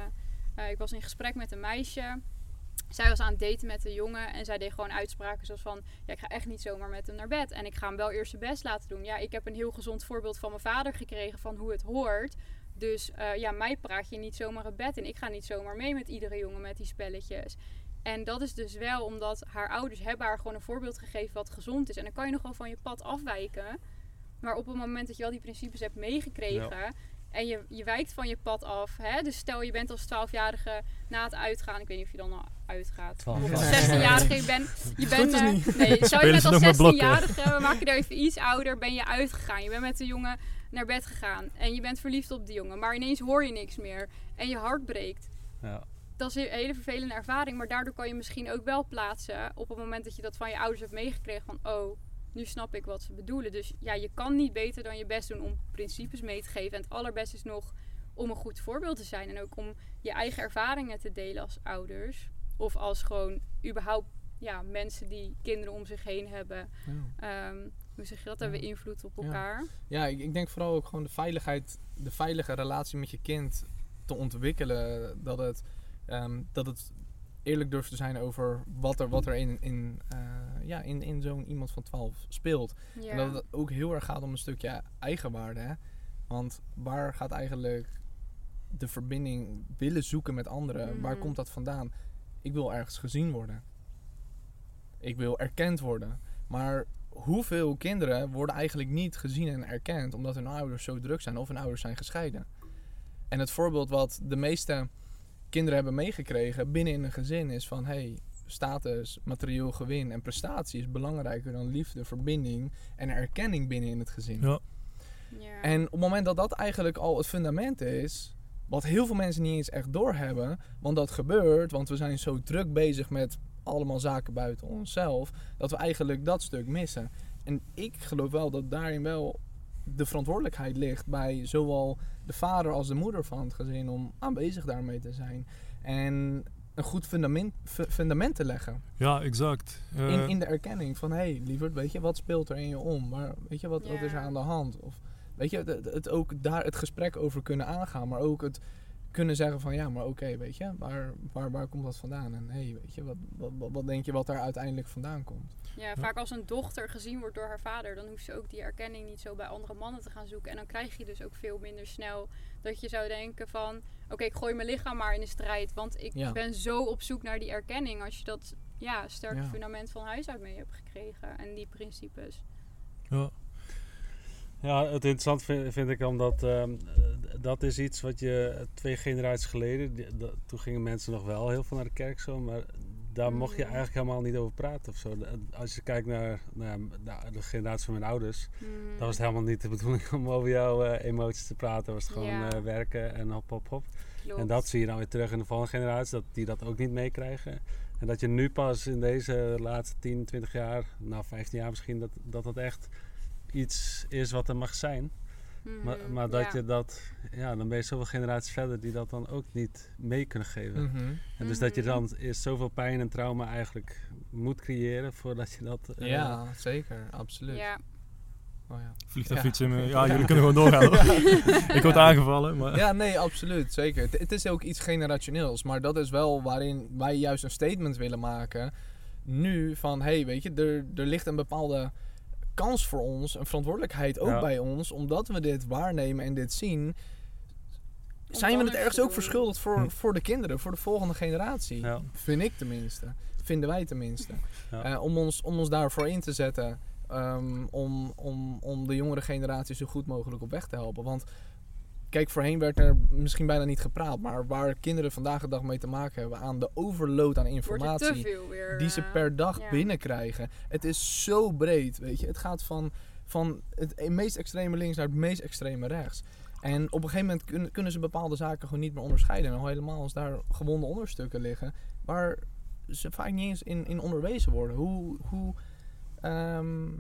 eh, ik was in gesprek met een meisje. Zij was aan het daten met een jongen. En zij deed gewoon uitspraken zoals van... Ja, ik ga echt niet zomaar met hem naar bed. En ik ga hem wel eerst zijn best laten doen. Ja, ik heb een heel gezond voorbeeld van mijn vader gekregen van hoe het hoort. Dus eh, ja, mij praat je niet zomaar het bed in. Ik ga niet zomaar mee met iedere jongen met die spelletjes. En dat is dus wel omdat haar ouders hebben haar gewoon een voorbeeld gegeven wat gezond is. En dan kan je nog van je pad afwijken. Maar op het moment dat je al die principes hebt meegekregen en je, je wijkt van je pad af. Hè? Dus stel je bent als 12-jarige na het uitgaan. Ik weet niet of je dan al uitgaat. 12 Of als 16-jarige. Je bent, je bent, eh, nee, stel je ze als nog met blokken? 16-jarige. We maken er even iets ouder. Ben je uitgegaan. Je bent met de jongen naar bed gegaan. En je bent verliefd op die jongen. Maar ineens hoor je niks meer. En je hart breekt ja. dat is een hele vervelende ervaring, maar daardoor kan je misschien ook wel plaatsen op het moment dat je dat van je ouders hebt meegekregen van oh, nu snap ik wat ze bedoelen. Dus ja, je kan niet beter dan je best doen om principes mee te geven. En het allerbeste is nog om een goed voorbeeld te zijn en ook om je eigen ervaringen te delen als ouders of als gewoon überhaupt ja, mensen die kinderen om zich heen hebben. Ja. Ehm, hoe zeg je dat? Hebben we invloed op elkaar? Ja, ik, ik denk vooral ook gewoon de veiligheid, de veilige relatie met je kind te ontwikkelen. Dat het, ehm, dat het eerlijk durft te zijn over wat er, wat er in, in, eh, ja, in, in zo'n iemand van 12 speelt. Ja. En dat het ook heel erg gaat om een stukje eigenwaarde. Hè? Want waar gaat eigenlijk de verbinding willen zoeken met anderen. Waar Mhm. komt dat vandaan? Ik wil ergens gezien worden. Ik wil erkend worden. Maar hoeveel kinderen worden eigenlijk niet gezien en erkend omdat hun ouders zo druk zijn of hun ouders zijn gescheiden? En het voorbeeld wat de meeste kinderen hebben meegekregen binnen in een gezin is van hey, status, materieel gewin en prestatie is belangrijker dan liefde, verbinding en erkenning binnen in het gezin. Ja. Ja. En op het moment dat dat eigenlijk al het fundament is, wat heel veel mensen niet eens echt doorhebben, want dat gebeurt, want we zijn zo druk bezig met allemaal zaken buiten onszelf, dat we eigenlijk dat stuk missen. En ik geloof wel dat daarin wel de verantwoordelijkheid ligt bij zowel de vader als de moeder van het gezin om aanwezig daarmee te zijn. En een goed fundament, fu- fundament te leggen. Ja, exact. Eh, In, in de erkenning van, hé, hey, lieverd, weet je, wat speelt er in je om? Maar weet je, wat, wat is er aan de hand? Of weet je, het ook daar het gesprek over kunnen aangaan, maar ook het kunnen zeggen van, ja, maar oké, weet je, waar, waar, waar komt dat vandaan? En hé, hey, weet je, wat, wat, wat, wat denk je wat daar uiteindelijk vandaan komt? Ja, vaak als een dochter gezien wordt door haar vader, dan hoeft ze ook die erkenning niet zo bij andere mannen te gaan zoeken. En dan krijg je dus ook veel minder snel dat je zou denken van, oké, ik gooi mijn lichaam maar in de strijd, want ik Ja. ben zo op zoek naar die erkenning als je dat ja, sterke Ja. fundament van huis uit mee hebt gekregen en die principes. ja. Ja, het interessant vind, vind ik omdat ehm, eh, dat is iets wat je twee generaties geleden, die- dat- toen gingen mensen nog wel heel veel naar de kerk zo, maar daar mocht je Mm. eigenlijk helemaal niet over praten of zo. Als je kijkt naar, naar de generatie van mijn ouders, Hmm. dan was het helemaal niet de bedoeling om over jouw eh, emoties te praten. was het gewoon Ja. eh, werken en hop, hop, hop. Klopt. En dat zie je dan weer terug in de volgende generatie, dat die dat ook niet meekrijgen. En dat je nu pas in deze laatste 10, 20 jaar, nou 15 jaar misschien, dat dat, dat echt iets is wat er mag zijn. Mhm, Maar, maar dat ja. je dat, ja, dan ben je zoveel generaties verder die dat dan ook niet mee kunnen geven. Mhm. En dus dat je Mhm. dan eerst zoveel pijn en trauma eigenlijk moet creëren voordat je dat... eh, Ja, zeker, absoluut. Ja, Oh, ja. Vliegtuigfiets Ja. in me. Ja, jullie kunnen gewoon doorgaan. Ik word aangevallen, maar... Ja, nee, absoluut. Zeker. Het, het is ook iets generationeels. Maar dat is wel waarin wij juist een statement willen maken. Nu van, hé, hey, weet je, er, er ligt een bepaalde kans voor ons. Een verantwoordelijkheid ook Ja. bij ons. Omdat we dit waarnemen en dit zien. Zijn we het ergens ook verschuldigd voor, Hm. voor de kinderen, voor de volgende generatie? Ja. Vind ik tenminste. Vinden wij tenminste. Ja. Eh, om, ons, om ons daarvoor in te zetten. ehm, om, om, om de jongere generatie zo goed mogelijk op weg te helpen. Want kijk, voorheen werd er misschien bijna niet gepraat. Maar waar kinderen vandaag de dag mee te maken hebben aan de overload aan informatie weer. die ze eh, per dag ja. binnenkrijgen. Het is zo breed, weet je. Het gaat van, van het meest extreme links naar het meest extreme rechts. En op een gegeven moment kun- kunnen ze bepaalde zaken gewoon niet meer onderscheiden. En al helemaal als daar gewonde onderstukken liggen, waar ze vaak niet eens in, in onderwezen worden. Hoe, hoe, ehm, eh,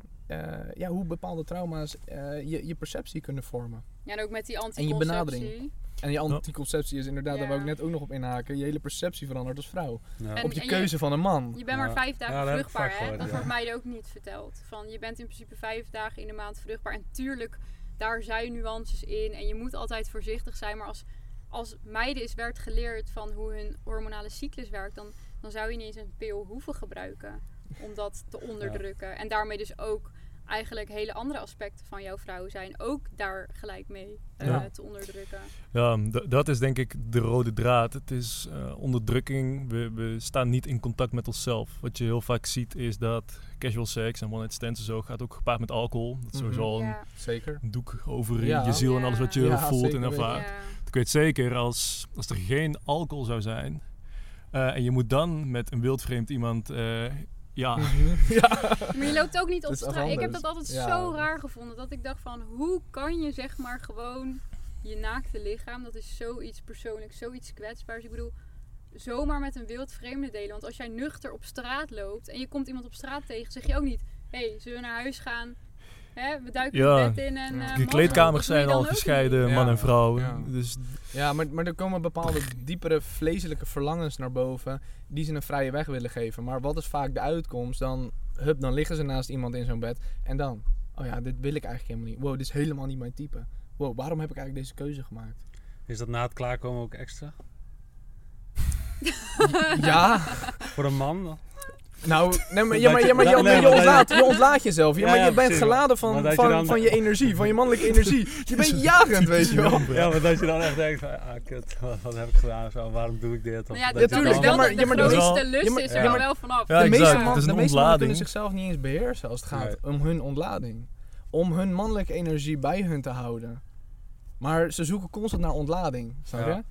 ja, hoe bepaalde trauma's eh, je, je perceptie kunnen vormen. Ja, en ook met die je anticonceptie. benadering. En je anticonceptie is inderdaad, daar Ja. wou ik net ook nog op inhaken, je hele perceptie verandert als vrouw. Ja. En- op je je- keuze van een man. Je bent maar vijf dagen vruchtbaar, hè? gehoord, Dat ja. wordt mij ook niet verteld. Van, je bent in principe vijf dagen in de maand vruchtbaar. En tuurlijk, daar zijn nuances in. En je moet altijd voorzichtig zijn. Maar als, als meiden is werd geleerd van hoe hun hormonale cyclus werkt... dan, dan zou je niet eens een pil hoeven gebruiken om dat te onderdrukken. En daarmee dus ook eigenlijk hele andere aspecten van jouw vrouw zijn ook daar gelijk mee eh, Ja. te onderdrukken. Ja, dat is denk ik de rode draad. Het is eh, onderdrukking. We, we staan niet in contact met onszelf. Wat je heel vaak ziet is dat casual sex en one night stands en zo gaat ook gepaard met alcohol. Dat is Mhm. sowieso al een Ja, Zeker. doek over Ja. je ziel en alles wat je Ja, voelt en ervaart. ja. Ik weet zeker, als, als er geen alcohol zou zijn eh, en je moet dan met een wildvreemd iemand... eh, ja, ja. Maar je loopt ook niet op straat. Ik heb dat altijd Ja. zo raar gevonden. Dat ik dacht van, hoe kan je zeg maar gewoon je naakte lichaam, dat is zoiets persoonlijks, zoiets kwetsbaars. Ik bedoel, zomaar met een wild vreemde delen. Want als jij nuchter op straat loopt en je komt iemand op straat tegen, zeg je ook niet, hé, hey, zullen we naar huis gaan? Hè, we duiken Ja. het bed in en... Ja. eh, de kleedkamers zijn al gescheiden, man en vrouw. Ja. Dus Ja, maar, maar er komen bepaalde diepere vleeselijke verlangens naar boven die ze een vrije weg willen geven. Maar wat is vaak de uitkomst? Dan, hup, dan liggen ze naast iemand in zo'n bed en dan, oh ja, dit wil ik eigenlijk helemaal niet. Wow, dit is helemaal niet mijn type. Wow, waarom heb ik eigenlijk deze keuze gemaakt? Is dat na het klaarkomen ook extra? ja, Voor een man? Nou, nee, maar, ja, maar, je- ja, maar, je, nee, ontlaat, je ontlaat jezelf. Ja, maar je bent geladen van, van, dan- van je energie, van je mannelijke energie. Je bent jagend, weet je wel. Ja, maar dat je dan echt denkt van, ah kut, wat, wat heb ik gedaan? Zo, waarom doe ik dit? Of Nou ja, dat dat je tuurlijk, is dan- wel maar- de, ja, de maar grootste wel- lust is ja, er maar- wel vanaf. Ja, de meeste, de mannen kunnen zichzelf niet eens beheersen als het gaat om hun ontlading. Om hun mannelijke energie bij hun te houden. Maar ze zoeken constant naar ontlading, snap je?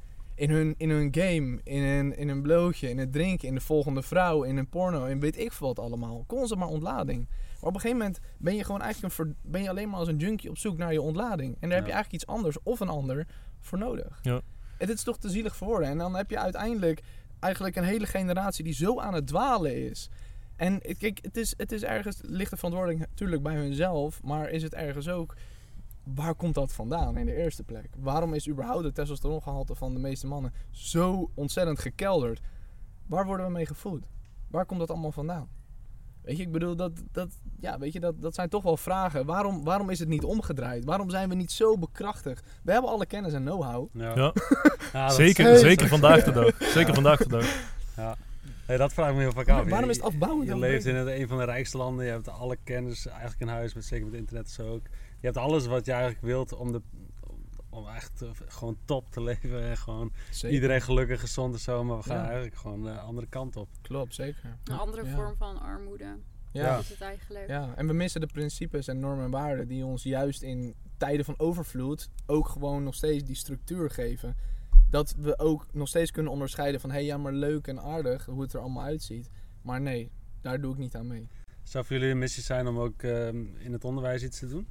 In hun, in hun game, in hun, in hun blootje, in het drinken, in de volgende vrouw, in hun porno, in weet ik veel wat allemaal. Constant maar ontlading. Maar op een gegeven moment ben je gewoon eigenlijk een ben je alleen maar als een junkie op zoek naar je ontlading. En daar heb je eigenlijk iets anders of een ander voor nodig. Ja. En dit is toch te zielig voor woorden. En dan heb je uiteindelijk eigenlijk een hele generatie die zo aan het dwalen is. En kijk, het is, het is ergens, ligt de verantwoording natuurlijk bij hunzelf, maar is het ergens ook, waar komt dat vandaan in de eerste plek? Waarom is überhaupt het testosterongehalte van de meeste mannen zo ontzettend gekelderd? Waar worden we mee gevoed? Waar komt dat allemaal vandaan? Weet je, ik bedoel, dat, dat, ja, weet je, dat, dat zijn toch wel vragen. Waarom, waarom is het niet omgedraaid? Waarom zijn we niet zo bekrachtigd? We hebben alle kennis en know-how. Ja. Ja. Ja, Zeker, zeker vandaag de dag. Zeker vandaag de dag. Hey, dat vraag ik me heel vaak af. Waarom Je- is het afbouwend? Je dan leeft in het, een van de rijkste landen. Je hebt alle kennis eigenlijk in huis, met, zeker met internet zo ook. Je hebt alles wat je eigenlijk wilt om, de, om echt eh, gewoon top te leven. En gewoon Zeker. iedereen gelukkig, gezond en zo. Maar we gaan Ja. eigenlijk gewoon de andere kant op. Klopt, zeker. Een andere Ja. vorm van armoede Ja. Ja. is het eigenlijk. Ja, en we missen de principes en normen en waarden die ons juist in tijden van overvloed ook gewoon nog steeds die structuur geven. Dat we ook nog steeds kunnen onderscheiden van hé, hey, ja, maar leuk en aardig hoe het er allemaal uitziet. Maar nee, daar doe ik niet aan mee. Zou voor jullie een missie zijn om ook ehm, in het onderwijs iets te doen?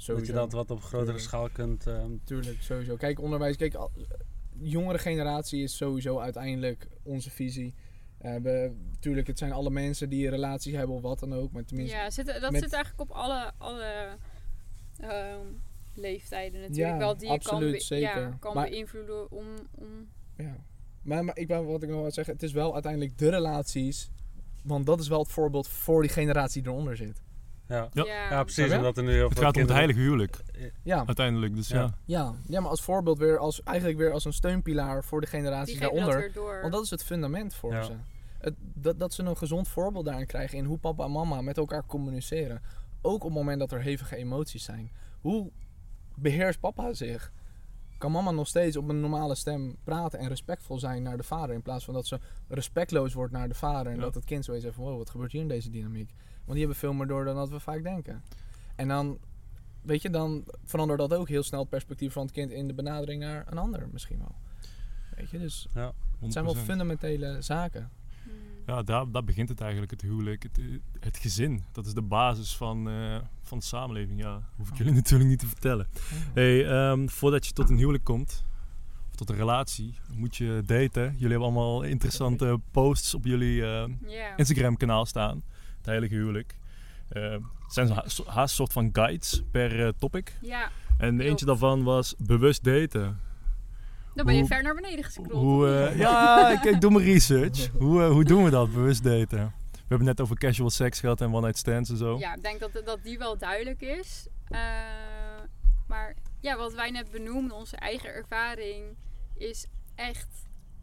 Sowieso. Dat je dat wat op grotere Tuurlijk. schaal kunt... ehm, Tuurlijk, sowieso. Kijk, onderwijs, kijk, al- jongere generatie is sowieso uiteindelijk onze visie. Eh, we, tuurlijk, het zijn alle mensen die een relatie hebben of wat dan ook. Maar tenminste, Ja, zit, dat met- zit eigenlijk op alle, alle ehm, leeftijden natuurlijk Ja, wel. Die je absoluut, kan, be- zeker. Ja, kan Maar- beïnvloeden om... om Ja. Maar, maar ik wat ik nog wil zeggen, het is wel uiteindelijk de relaties. Want dat is wel het voorbeeld voor die generatie die eronder zit. Ja. Ja. precies. Omdat er nu heel Het veel gaat om het heilige huwelijk, Ja, uiteindelijk. Dus Ja. ja. ja. maar als voorbeeld weer, als, eigenlijk weer als een steunpilaar voor de die generaties geven dat daaronder. Want dat is het fundament voor Ja. ze. Het, dat, dat ze een gezond voorbeeld daarin krijgen in hoe papa en mama met elkaar communiceren. Ook op het moment dat er hevige emoties zijn. Hoe beheerst papa zich? Kan mama nog steeds op een normale stem praten en respectvol zijn naar de vader? In plaats van dat ze respectloos wordt naar de vader. En Ja. dat het kind zoiets heeft van, wow, wat gebeurt hier in deze dynamiek? Want die hebben veel meer door dan dat we vaak denken. En dan, weet je, dan verandert dat ook heel snel het perspectief van het kind in de benadering naar een ander misschien wel. Weet je, dus het zijn wel 100%. fundamentele zaken. Hmm. Ja, daar, daar begint het eigenlijk, het huwelijk. Het, het gezin, dat is de basis van, eh, van de samenleving. Ja, hoef ik jullie natuurlijk niet te vertellen. Hey, ehm, voordat je tot een huwelijk komt, of tot een relatie, moet je daten. Jullie hebben allemaal interessante posts op jullie eh, Ja. Instagram-kanaal staan. Het heilige huwelijk. Eh, het zijn ha- so- haast soort van guides per eh, topic. ja, En eentje daarvan was bewust daten. dan ben je Hoe- ver naar beneden gescrollt. Hoe, eh, ja, ik, ik doe mijn research. hoe, hoe doen we dat, bewust daten? We hebben net over casual sex gehad en one-night stands en zo. Ja, ik denk dat, dat die wel duidelijk is. Eh, maar ja, wat wij net benoemden, onze eigen ervaring, is echt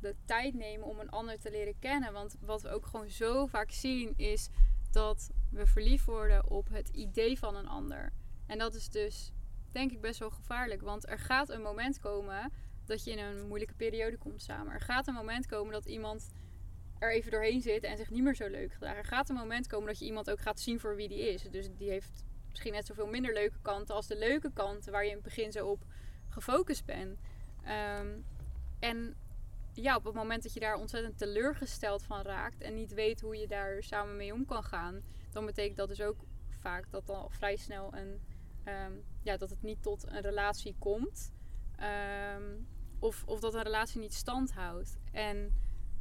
de tijd nemen om een ander te leren kennen. Want wat we ook gewoon zo vaak zien, is dat we verliefd worden op het idee van een ander. En dat is dus, denk ik, best wel gevaarlijk. Want er gaat een moment komen dat je in een moeilijke periode komt samen. Er gaat een moment komen dat iemand er even doorheen zit en zich niet meer zo leuk gedraagt. Er gaat een moment komen dat je iemand ook gaat zien voor wie die is. Dus die heeft misschien net zoveel minder leuke kanten als de leuke kanten waar je in het begin zo op gefocust bent. Ehm, en ja, op het moment dat je daar ontzettend teleurgesteld van raakt en niet weet hoe je daar samen mee om kan gaan, dan betekent dat dus ook vaak dat dan vrij snel een, ehm, ja, dat het niet tot een relatie komt. Ehm, of, of dat een relatie niet stand houdt. En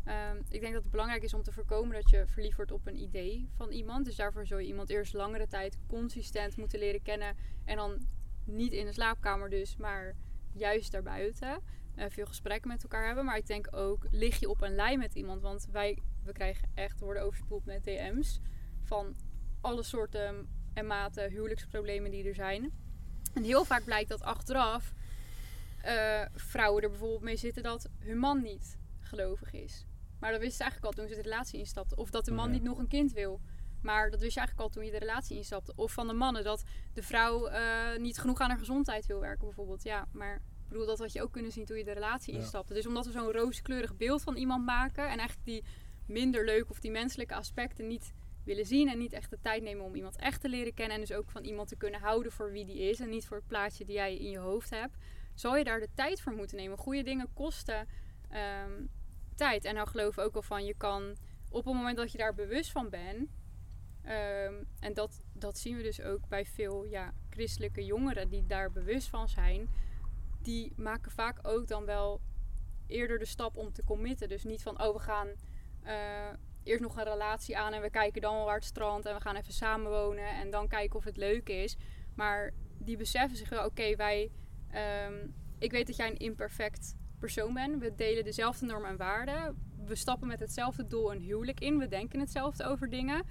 Ehm, ik denk dat het belangrijk is om te voorkomen dat je verliefd wordt op een idee van iemand. Dus daarvoor zul je iemand eerst langere tijd consistent moeten leren kennen. En dan niet in de slaapkamer dus, maar juist daarbuiten. Eh, veel gesprekken met elkaar hebben. Maar ik denk ook, lig je op een lijn met iemand. Want wij we krijgen echt, worden overspoeld met DM's. Van alle soorten en maten huwelijksproblemen die er zijn. En heel vaak blijkt dat achteraf eh, vrouwen er bijvoorbeeld mee zitten dat hun man niet gelovig is. Maar dat wist ze eigenlijk al toen ze de relatie instapte. Of dat de man Ja. niet nog een kind wil. Maar dat wist je eigenlijk al toen je de relatie instapte. Of van de mannen dat de vrouw eh, niet genoeg aan haar gezondheid wil werken bijvoorbeeld. Ja, maar bedoel, dat had je ook kunnen zien toen je de relatie instapte. Dus omdat we zo'n rooskleurig beeld van iemand maken... en eigenlijk die minder leuk of die menselijke aspecten niet willen zien... en niet echt de tijd nemen om iemand echt te leren kennen... en dus ook van iemand te kunnen houden voor wie die is... en niet voor het plaatje die jij in je hoofd hebt... zal je daar de tijd voor moeten nemen. Goede dingen kosten ehm, tijd. En nou geloof ik ook wel van, je kan op het moment dat je daar bewust van bent... ehm, en dat, dat zien we dus ook bij veel ja, christelijke jongeren die daar bewust van zijn... die maken vaak ook dan wel eerder de stap om te committen. Dus niet van, oh we gaan... eh, eerst nog een relatie aan en we kijken dan wel waar het strand en we gaan even samenwonen en dan kijken of het leuk is. Maar die beseffen zich wel, oké, wij, ehm, ik weet dat jij een imperfect persoon bent. We delen dezelfde normen en waarden. We stappen met hetzelfde doel een huwelijk in. We denken hetzelfde over dingen.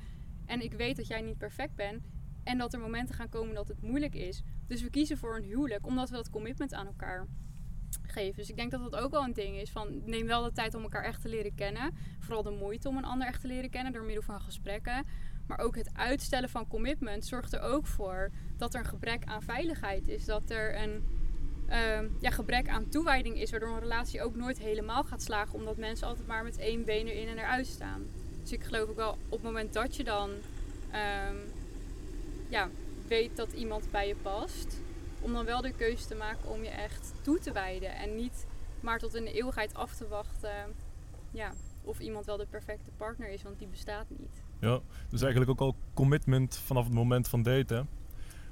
En ik weet dat jij niet perfect bent en dat er momenten gaan komen dat het moeilijk is. Dus we kiezen voor een huwelijk omdat we dat commitment aan elkaar geven. Dus ik denk dat dat ook wel een ding is. Van, neem wel de tijd om elkaar echt te leren kennen. Vooral de moeite om een ander echt te leren kennen door middel van gesprekken. Maar ook het uitstellen van commitment zorgt er ook voor dat er een gebrek aan veiligheid is. Dat er een ehm, ja, gebrek aan toewijding is, waardoor een relatie ook nooit helemaal gaat slagen. Omdat mensen altijd maar met één been erin en eruit staan. Dus ik geloof ook wel op het moment dat je dan ehm, ja, weet dat iemand bij je past, om dan wel de keuze te maken om je echt toe te wijden. En niet maar tot in de eeuwigheid af te wachten ja, of iemand wel de perfecte partner is, want die bestaat niet. Ja, dus eigenlijk ook al commitment vanaf het moment van daten.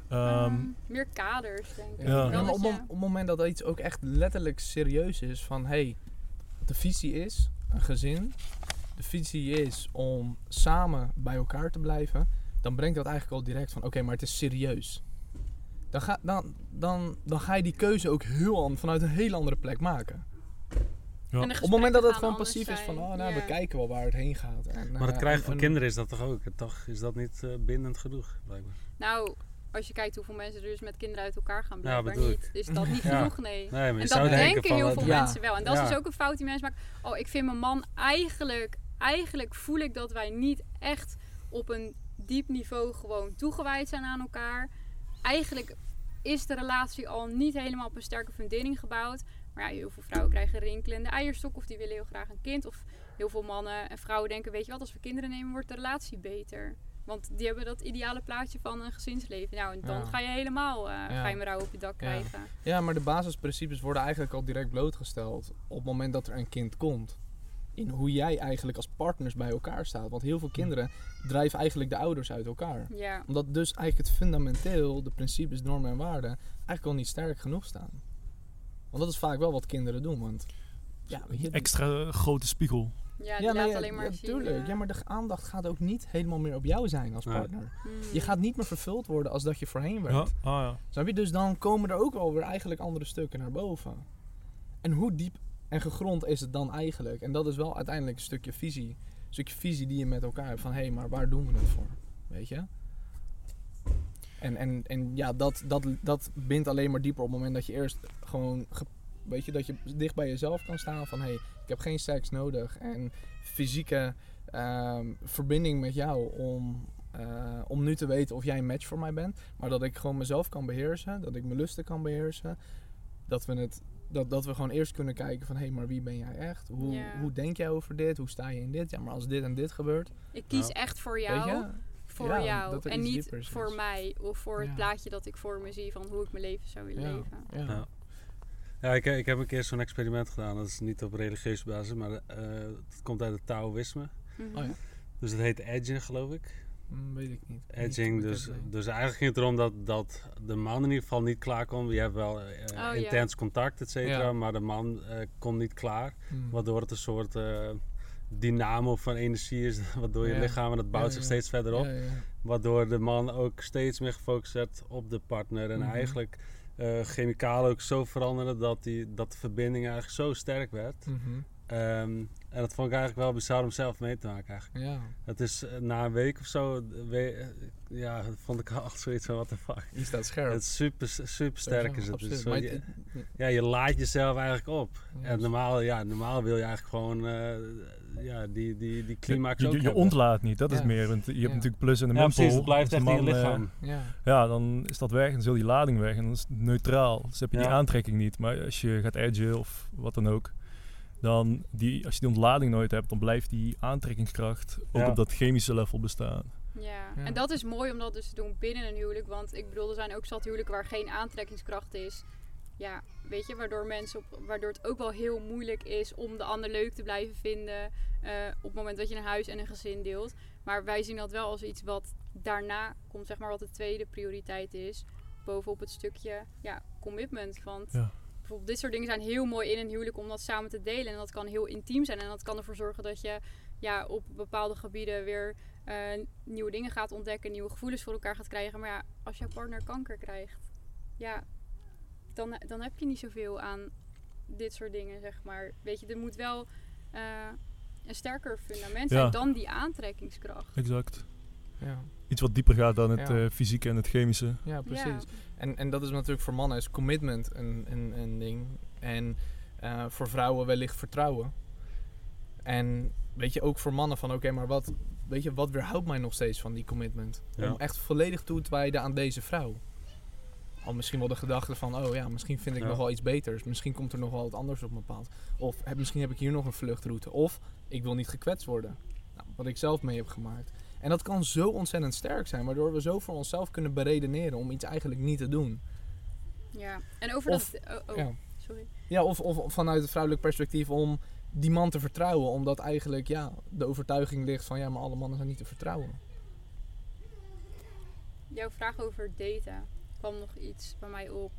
Ehm, Ehm, meer kaders, denk ik. Ja. Maar op het moment dat iets ook echt letterlijk serieus is van hey, de visie is een gezin, de visie is om samen bij elkaar te blijven, dan brengt dat eigenlijk al direct van oké, maar het is serieus. Dan ga, dan, dan, dan ga je die keuze ook heel an, vanuit een heel andere plek maken. Ja. Op het moment dat het gewoon passief is anders van oh, nou, Ja. we kijken wel waar het heen gaat. En, Maar het eh, krijgen en- van en- kinderen is dat toch ook? Toch is dat niet eh, bindend genoeg, blijkbaar? Nou, als je kijkt hoeveel mensen er dus met kinderen uit elkaar gaan, Ja, blijkbaar bedoel niet. Is dat niet Ja. genoeg? Nee. Nee, En dat denken denken van, heel veel Ja. mensen wel. En dat Ja. is dus ook een fout die mensen maken. Oh, ik vind mijn man eigenlijk... Eigenlijk voel ik dat wij niet echt op een diep niveau gewoon toegewijd zijn aan elkaar. Eigenlijk is de relatie al niet helemaal op een sterke fundering gebouwd. Maar ja, heel veel vrouwen krijgen rinkelende eierstok of die willen heel graag een kind. Of heel veel mannen en vrouwen denken, weet je wat, als we kinderen nemen wordt de relatie beter. Want die hebben dat ideale plaatje van een gezinsleven. Nou, en dan Ja. ga je helemaal uh, Ja. ga je rouw op je dak Ja. krijgen. Ja, maar de basisprincipes worden eigenlijk al direct blootgesteld op het moment dat er een kind komt. In hoe jij eigenlijk als partners bij elkaar staat. Want heel veel kinderen drijven eigenlijk de ouders uit elkaar. Ja. Omdat dus eigenlijk het fundamenteel, de principes, normen en waarden, eigenlijk al niet sterk genoeg staan. Want dat is vaak wel wat kinderen doen. Want ja, je, extra grote spiegel. Ja, die ja, laat nee, alleen maar ja, zien. tuurlijk. Ja, maar de aandacht gaat ook niet helemaal meer op jou zijn als partner. hmm. Je gaat niet meer vervuld worden als dat je voorheen werd. Ja, ah ja. Snap je? Dus dan komen er ook wel weer eigenlijk andere stukken naar boven. En hoe diep en gegrond is het dan eigenlijk? En dat is wel uiteindelijk een stukje visie. Een stukje visie die je met elkaar hebt. Van hé, hey, maar waar doen we het voor? Weet je? En, en, en ja, dat, dat, dat bindt alleen maar dieper op het moment dat je eerst gewoon... ge- weet je, dat je dicht bij jezelf kan staan van... hé, hey, ik heb geen seks nodig. En fysieke ehm, verbinding met jou om, eh, om nu te weten of jij een match voor mij bent. Maar dat ik gewoon mezelf kan beheersen. Dat ik mijn lusten kan beheersen. Dat we, het, dat, dat we gewoon eerst kunnen kijken van... hé, hey, maar wie ben jij echt? Hoe, Ja. hoe denk jij over dit? Hoe sta je in dit? Ja, maar als dit en dit gebeurt... Ik kies echt voor jou. je? Voor Ja, jou. En niet voor is. mij. Of voor het plaatje dat ik voor me zie van hoe ik mijn leven zou willen Ja. leven. Ja. Ja. Ja, ik, ik heb een keer zo'n experiment gedaan. Dat is niet op religieuze basis, maar eh, het komt uit het Taoïsme. Mhm. Oh ja. Dus het heet edging, geloof ik. Hm, weet ik niet. Edging, Niet dus, dus eigenlijk ging het erom dat, dat de man in ieder geval niet klaar kon. Je hebt wel eh, ja. intens contact, et cetera, Ja. maar de man eh, kon niet klaar. Hm. Waardoor het een soort eh, dynamo van energie is, waardoor je Ja. lichaam en dat bouwt Ja, zich ja. steeds verder op. Ja, ja. Waardoor de man ook steeds meer gefocust werd op de partner. En Mhm. eigenlijk eh chemicalen ook zo veranderen dat, die, dat de verbinding eigenlijk zo sterk werd. Mhm. Ehm, en dat vond ik eigenlijk wel bizar om zelf mee te maken eigenlijk. Ja, Het is eh, na een week of zo, eh, we- ja, vond ik al zoiets van, what the fuck. je staat scherp. Het is super, super sterk is het. Dus zo, je, ja, je laat jezelf eigenlijk op. Ja, En normaal, ja, normaal wil je eigenlijk gewoon eh, ja, die, die, die climax je, ook je, ontlaat niet, dat is meer. Want je hebt natuurlijk plus en een Ja, precies, het blijft echt de in je lichaam. ja. ja, dan is dat weg en dan is heel die lading weg en dan is het neutraal. Dus heb je die aantrekking niet. Maar als je gaat edgen of wat dan ook, dan die, als je die ontlading nooit hebt, dan blijft die aantrekkingskracht ook Ja. op dat chemische level bestaan. Ja. Ja. en dat is mooi om dat dus te doen binnen een huwelijk. Want ik bedoel, er zijn ook zat huwelijken waar geen aantrekkingskracht is. Ja, weet je, waardoor, mensen op, waardoor het ook wel heel moeilijk is om de ander leuk te blijven vinden. eh, op het moment dat je een huis en een gezin deelt. Maar wij zien dat wel als iets wat daarna komt, zeg maar, wat de tweede prioriteit is. Bovenop het stukje ja, commitment. Want Ja. Bijvoorbeeld dit soort dingen zijn heel mooi in een huwelijk om dat samen te delen. En dat kan heel intiem zijn. En dat kan ervoor zorgen dat je ja, op bepaalde gebieden weer eh, nieuwe dingen gaat ontdekken, nieuwe gevoelens voor elkaar gaat krijgen. Maar ja, als jouw partner kanker krijgt, ja, dan, dan heb je niet zoveel aan dit soort dingen, zeg maar. Weet je, er moet wel eh, een sterker fundament zijn Ja. dan die aantrekkingskracht. Exact. Ja. Iets wat dieper gaat dan het Ja. eh, fysieke en het chemische. ja, precies. Ja. En, en dat is natuurlijk voor mannen is commitment een, een, een ding. En eh, voor vrouwen wellicht vertrouwen. En weet je, ook voor mannen van oké, maar wat, weet je, wat weerhoudt mij nog steeds van die commitment? Ja. Om echt volledig toe te wijden aan deze vrouw. Al misschien wel de gedachte van, oh ja, misschien vind ik Ja. nog wel iets beters. Misschien komt er nog wel wat anders op mijn pad. Of heb, misschien heb ik hier nog een vluchtroute. Of ik wil niet gekwetst worden. Nou, wat ik zelf mee heb gemaakt. En dat kan zo ontzettend sterk zijn, waardoor we zo voor onszelf kunnen beredeneren om iets eigenlijk niet te doen. Ja, en over Of- dat... Oh, oh, Ja. sorry. Ja, of, of vanuit het vrouwelijk perspectief om die man te vertrouwen. Omdat eigenlijk ja, de overtuiging ligt van ja, maar alle mannen zijn niet te vertrouwen. Jouw vraag over daten kwam nog iets bij mij op.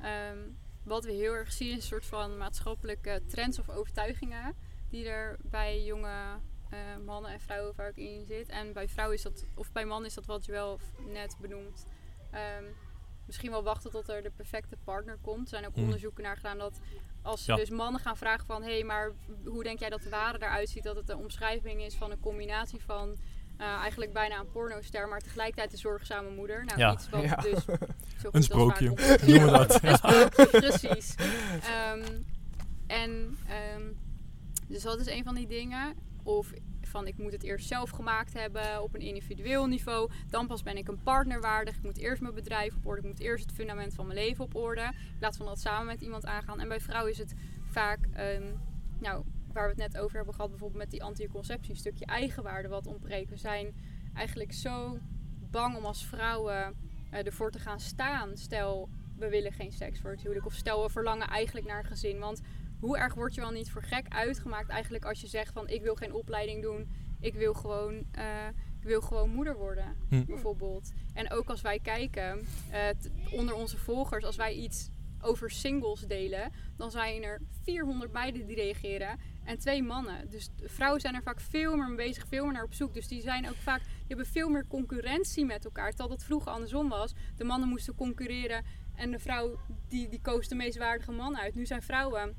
Ehm, wat we heel erg zien is een soort van maatschappelijke trends of overtuigingen die er bij jonge eh, mannen en vrouwen vaak in zit. En bij vrouwen is dat, of bij mannen is dat wat je wel net benoemt. Ehm, misschien wel wachten tot er de perfecte partner komt. Er zijn ook Mm. onderzoeken naar gedaan dat als Ja. dus mannen gaan vragen van hé, hey, maar hoe denk jij dat de ware eruit ziet? Dat het een omschrijving is van een combinatie van eh, eigenlijk bijna een pornoster, maar tegelijkertijd een zorgzame moeder. Nou, Ja. iets wat Ja. dus zo goed Een sprookje. Noemen we dat. Een sprookje, precies. Ehm, en ehm, dus dat is een van die dingen. Of van ik moet het eerst zelf gemaakt hebben op een individueel niveau. Dan pas ben ik een partner waardig. Ik moet eerst mijn bedrijf op orde. Ik moet eerst het fundament van mijn leven op orde. In plaats van dat samen met iemand aangaan. En bij vrouwen is het vaak, ehm, nou, waar we het net over hebben gehad, bijvoorbeeld met die anticonceptie, een stukje eigenwaarde wat ontbreekt. We zijn eigenlijk zo bang om als vrouwen eh, ervoor te gaan staan. Stel, we willen geen seks voor het huwelijk. Of stel, we verlangen eigenlijk naar een gezin. Want hoe erg word je wel niet voor gek uitgemaakt eigenlijk als je zegt van ik wil geen opleiding doen. Ik wil gewoon, eh, ik wil gewoon moeder worden, Hm. bijvoorbeeld. En ook als wij kijken, eh, onder onze volgers, als wij iets over singles delen, dan zijn er 400 meiden die reageren en twee mannen. Dus de vrouwen zijn er vaak veel meer mee bezig, veel meer naar op zoek. Dus die zijn ook vaak, die hebben veel meer concurrentie met elkaar. Terwijl dat vroeger andersom was. De mannen moesten concurreren en de vrouw die, die koos de meest waardige man uit. Nu zijn vrouwen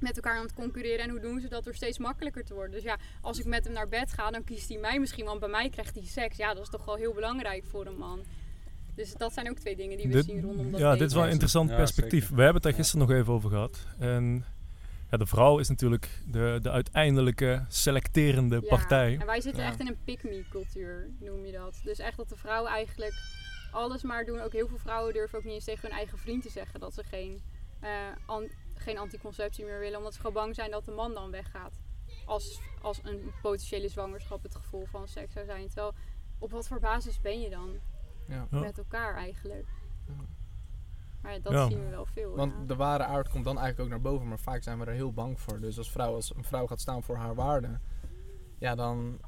met elkaar aan het concurreren. En hoe doen ze dat door steeds makkelijker te worden? Dus ja, als ik met hem naar bed ga, dan kiest hij mij misschien. Want bij mij krijgt hij seks. Ja, dat is toch wel heel belangrijk voor een man. Dus dat zijn ook twee dingen die we Dit- zien rondom dat ja, dit is wel een interessant Ja, perspectief. zeker. We hebben het daar Ja. gisteren nog even over gehad. En ja, de vrouw is natuurlijk de, de uiteindelijke selecterende Ja, partij. En wij zitten Ja. echt in een pick-me cultuur, noem je dat. Dus echt dat de vrouwen eigenlijk alles maar doen. Ook heel veel vrouwen durven ook niet eens tegen hun eigen vriend te zeggen dat ze geen, eh, an- geen anticonceptie meer willen. Omdat ze gewoon bang zijn dat de man dan weggaat. Als, als een potentiële zwangerschap het gevolg van seks zou zijn. Terwijl, op wat voor basis ben je dan Ja. Met elkaar eigenlijk? Ja. Maar ja, dat Ja. zien we wel veel. Want ja. de ware aard komt dan eigenlijk ook naar boven, maar vaak zijn we er heel bang voor. Dus als, vrouw, als een vrouw gaat staan voor haar waarde, ja, dan,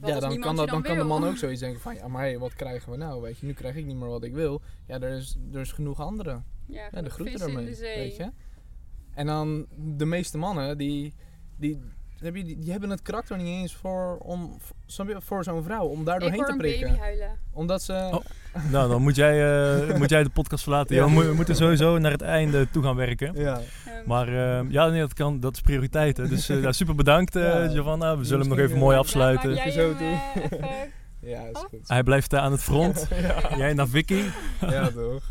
Wat ja, dan, kan, dat, dan dan kan de man ook zoiets denken van, ja, maar hé, wat krijgen we nou? Weet je, nu krijg ik niet meer wat ik wil. Ja, er is, er is genoeg anderen. ja, Ja, de groeten ermee, weet je. En dan de meeste mannen, die, die heb je, die, die hebben het karakter niet eens voor, om, voor zo'n vrouw, om daar Ik doorheen hoor te een prikken. baby huilen. Omdat ze... Oh. Nou, dan moet jij, eh, moet jij de podcast verlaten. Ja. Ja. We, mo- we moeten sowieso naar het einde toe gaan werken. Ja. Ehm, Maar eh, ja, nee, dat, kan, dat is prioriteit. Hè. Dus eh, ja, super bedankt, eh, Ja. Giovanna. We zullen hem nog even mooi afsluiten. Ja, Zo ja, is Oh. goed. Hij blijft aan het front. ja. Jij naar Vicky. ja, toch.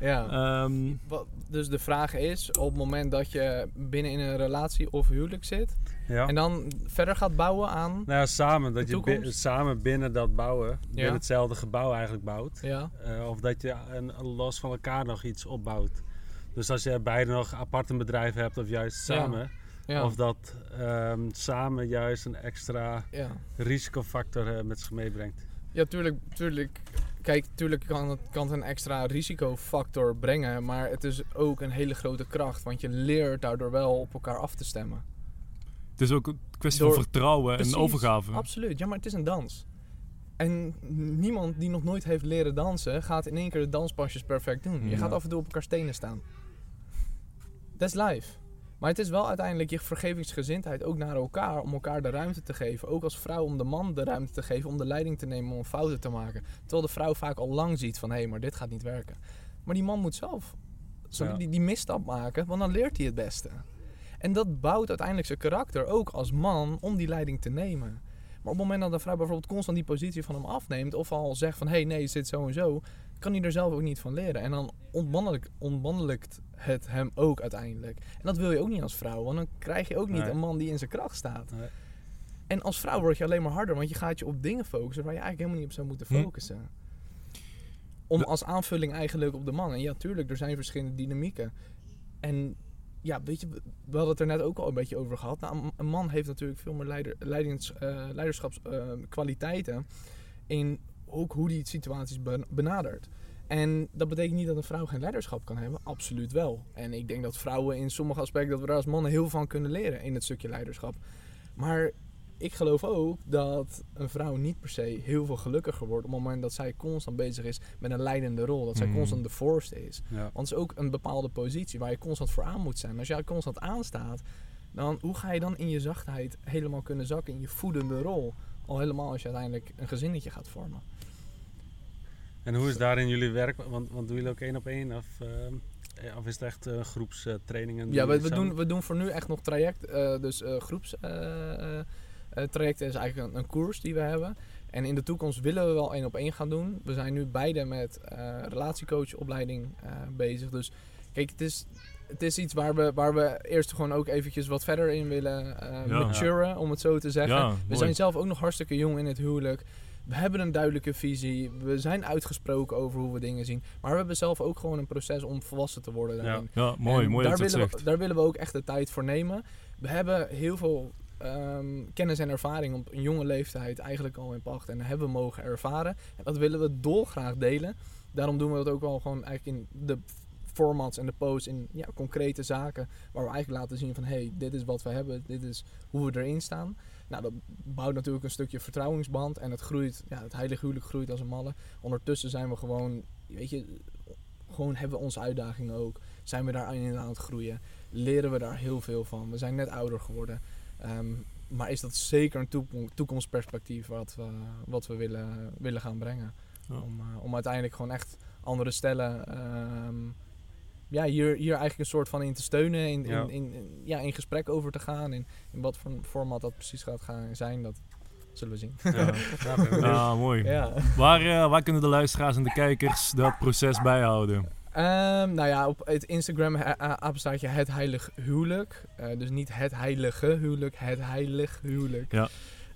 Ja. Ehm, Wat- Dus de vraag is, op het moment dat je binnen in een relatie of huwelijk zit... Ja. en dan verder gaat bouwen aan... Nou ja, samen. Dat je bi- samen binnen dat bouwen, binnen Ja. hetzelfde gebouw eigenlijk bouwt. Ja, Eh, of dat je een, los van elkaar nog iets opbouwt. Dus als je beide nog apart een bedrijf hebt of juist samen. ja, Of dat ehm, samen juist een extra ja. risicofactor eh, met zich meebrengt. Ja, tuurlijk, tuurlijk. Kijk, tuurlijk kan het, kan het een extra risicofactor brengen, maar het is ook een hele grote kracht, want je leert daardoor wel op elkaar af te stemmen. het is ook een kwestie Door- van vertrouwen Precies, en overgave. Absoluut, ja, maar het is een dans. En niemand die nog nooit heeft leren dansen, gaat in één keer de danspasjes perfect doen. Je Ja. gaat af en toe op elkaar stenen staan. That's life. Maar het is wel uiteindelijk je vergevingsgezindheid ook naar elkaar, om elkaar de ruimte te geven. Ook als vrouw om de man de ruimte te geven om de leiding te nemen om fouten te maken. Terwijl de vrouw vaak al lang ziet van, hé, hey, maar dit gaat niet werken. Maar die man moet zelf Ja. die, die misstap maken, want dan leert hij het beste. En dat bouwt uiteindelijk zijn karakter ook als man om die leiding te nemen. Maar op het moment dat een vrouw bijvoorbeeld constant die positie van hem afneemt, of al zegt van hé hey, nee, zit zo en zo, kan hij er zelf ook niet van leren. En dan ontmannelijk, ontmannelijkt het hem ook uiteindelijk. En dat wil je ook niet als vrouw, want dan krijg je ook niet Nee. een man die in zijn kracht staat. Nee. En als vrouw word je alleen maar harder, want je gaat je op dingen focussen waar je eigenlijk helemaal niet op zou moeten Hm. focussen. Om als aanvulling eigenlijk op de man. En ja, tuurlijk, er zijn verschillende dynamieken. En ja, weet je, we hadden het er net ook al een beetje over gehad. Nou, een- man heeft natuurlijk veel meer leider, leidings, eh, leiderschapskwaliteiten in ook hoe die situaties ben- benadert. En dat betekent niet dat een vrouw geen leiderschap kan hebben. Absoluut wel. En ik denk dat vrouwen in sommige aspecten, dat we daar als mannen heel veel van kunnen leren in het stukje leiderschap. Maar ik geloof ook dat een vrouw niet per se heel veel gelukkiger wordt op het moment dat zij constant bezig is met een leidende rol. Dat zij Mm. constant de voorste is. Ja. Want het is ook een bepaalde positie waar je constant voor aan moet zijn. Als jij constant aanstaat, dan hoe ga je dan in je zachtheid helemaal kunnen zakken in je voedende rol? Al helemaal als je uiteindelijk een gezinnetje gaat vormen. En hoe is daarin jullie werk? Want, want doen jullie ook één op één? Of, eh, of is het echt eh, groepstrainingen? Ja, we, we, doen, we doen voor nu echt nog traject. eh, dus eh groeps eh, eh, eh, trajecten is eigenlijk een, een koers die we hebben. En in de toekomst willen we wel één op één gaan doen. We zijn nu beide met eh relatiecoachopleiding eh, bezig. Dus kijk, het is, het is iets waar we, waar we eerst gewoon ook eventjes wat verder in willen eh Ja. maturen, om het zo te zeggen. Ja, we mooi. zijn zelf ook nog hartstikke jong in het huwelijk. We hebben een duidelijke visie. We zijn uitgesproken over hoe we dingen zien. Maar we hebben zelf ook gewoon een proces om volwassen te worden daarin. Ja, mooi, En mooi daar dat willen zegt. we, Daar willen we ook echt de tijd voor nemen. We hebben heel veel ehm, kennis en ervaring op een jonge leeftijd eigenlijk al in pacht en hebben mogen ervaren. En dat willen we dolgraag delen. Daarom doen we dat ook wel gewoon eigenlijk in de formats en de posts in ja, concrete zaken. Waar we eigenlijk laten zien van hey, dit is wat we hebben, dit is hoe we erin staan. Nou, dat bouwt natuurlijk een stukje vertrouwensband en het groeit, ja, het heilige huwelijk groeit als een malle. Ondertussen zijn we gewoon, weet je, gewoon hebben we onze uitdagingen ook. Zijn we daarin aan het groeien? Leren we daar heel veel van? We zijn net ouder geworden. Ehm, maar is dat zeker een toekom- toekomstperspectief wat we, wat we willen, willen gaan brengen? Ja. Om, eh, om uiteindelijk gewoon echt andere stellen ehm, ja, hier, hier eigenlijk een soort van in te steunen. In, Ja. in, in, in- ja, in gesprek over te gaan. In, in wat voor format dat precies gaat gaan zijn, dat zullen we zien. Ja, ja. Ja, mooi. ja. Waar, eh, waar kunnen de luisteraars en de kijkers dat proces bijhouden? Ehm, nou ja, op het Instagram apenstaartje het heilig huwelijk. Eh, dus niet het heilige huwelijk, het heilig huwelijk. Ja.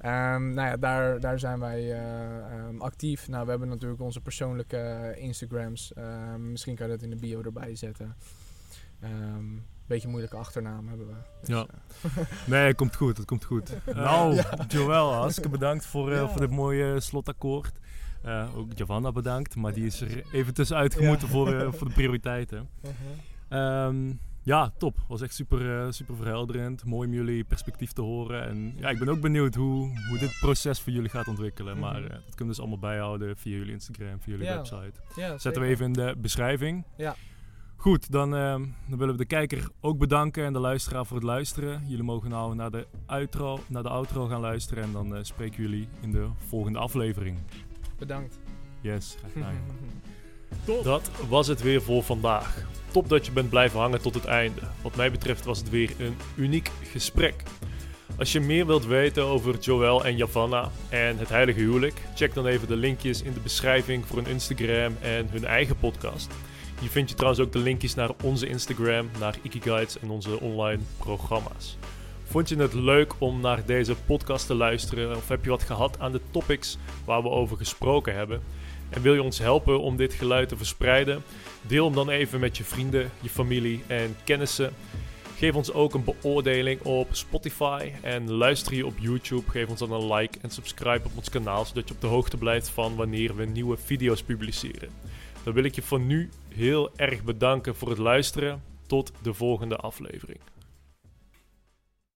Ehm, nou ja, daar, daar zijn wij eh, ehm, actief. Nou, we hebben natuurlijk onze persoonlijke eh, Instagrams. Ehm, misschien kan je dat in de bio erbij zetten. Ehm beetje moeilijke achternaam hebben we. Dus, Ja. eh, Nee, komt goed, het komt goed. nou, Joël, hartstikke bedankt voor, eh, Ja. voor dit mooie slotakkoord. Eh, ook Giovanna bedankt, maar die is er even tussenuit gemoeten Ja. voor, eh, voor de prioriteiten. uh-huh. Ja, top. Was echt super, eh, super verhelderend. Mooi om jullie perspectief te horen. En ja, ik ben ook benieuwd hoe, hoe dit proces voor jullie gaat ontwikkelen. Maar Mhm. eh, dat kunnen we dus allemaal bijhouden via jullie Instagram, via jullie Ja. website. Ja, Zetten we even in de beschrijving. Ja. Goed, dan, ehm, dan willen we de kijker ook bedanken en de luisteraar voor het luisteren. Jullie mogen nou naar de outro, naar de outro gaan luisteren en dan eh, spreken jullie in de volgende aflevering. Bedankt. Yes, graag gedaan. Dat was het weer voor vandaag. Top dat je bent blijven hangen tot het einde. Wat mij betreft was het weer een uniek gesprek. Als je meer wilt weten over Joël en Javanna en het heilige huwelijk, check dan even de linkjes in de beschrijving voor hun Instagram en hun eigen podcast. Hier vind je trouwens ook de linkjes naar onze Instagram, naar Ikiguides en onze online programma's. Vond je het leuk om naar deze podcast te luisteren of heb je wat gehad aan de topics waar we over gesproken hebben? En wil je ons helpen om dit geluid te verspreiden? Deel hem dan even met je vrienden, je familie en kennissen. Geef ons ook een beoordeling op Spotify en luister je op YouTube. Geef ons dan een like en subscribe op ons kanaal, zodat je op de hoogte blijft van wanneer we nieuwe video's publiceren. Dan wil ik je voor nu heel erg bedanken voor het luisteren. Tot de volgende aflevering.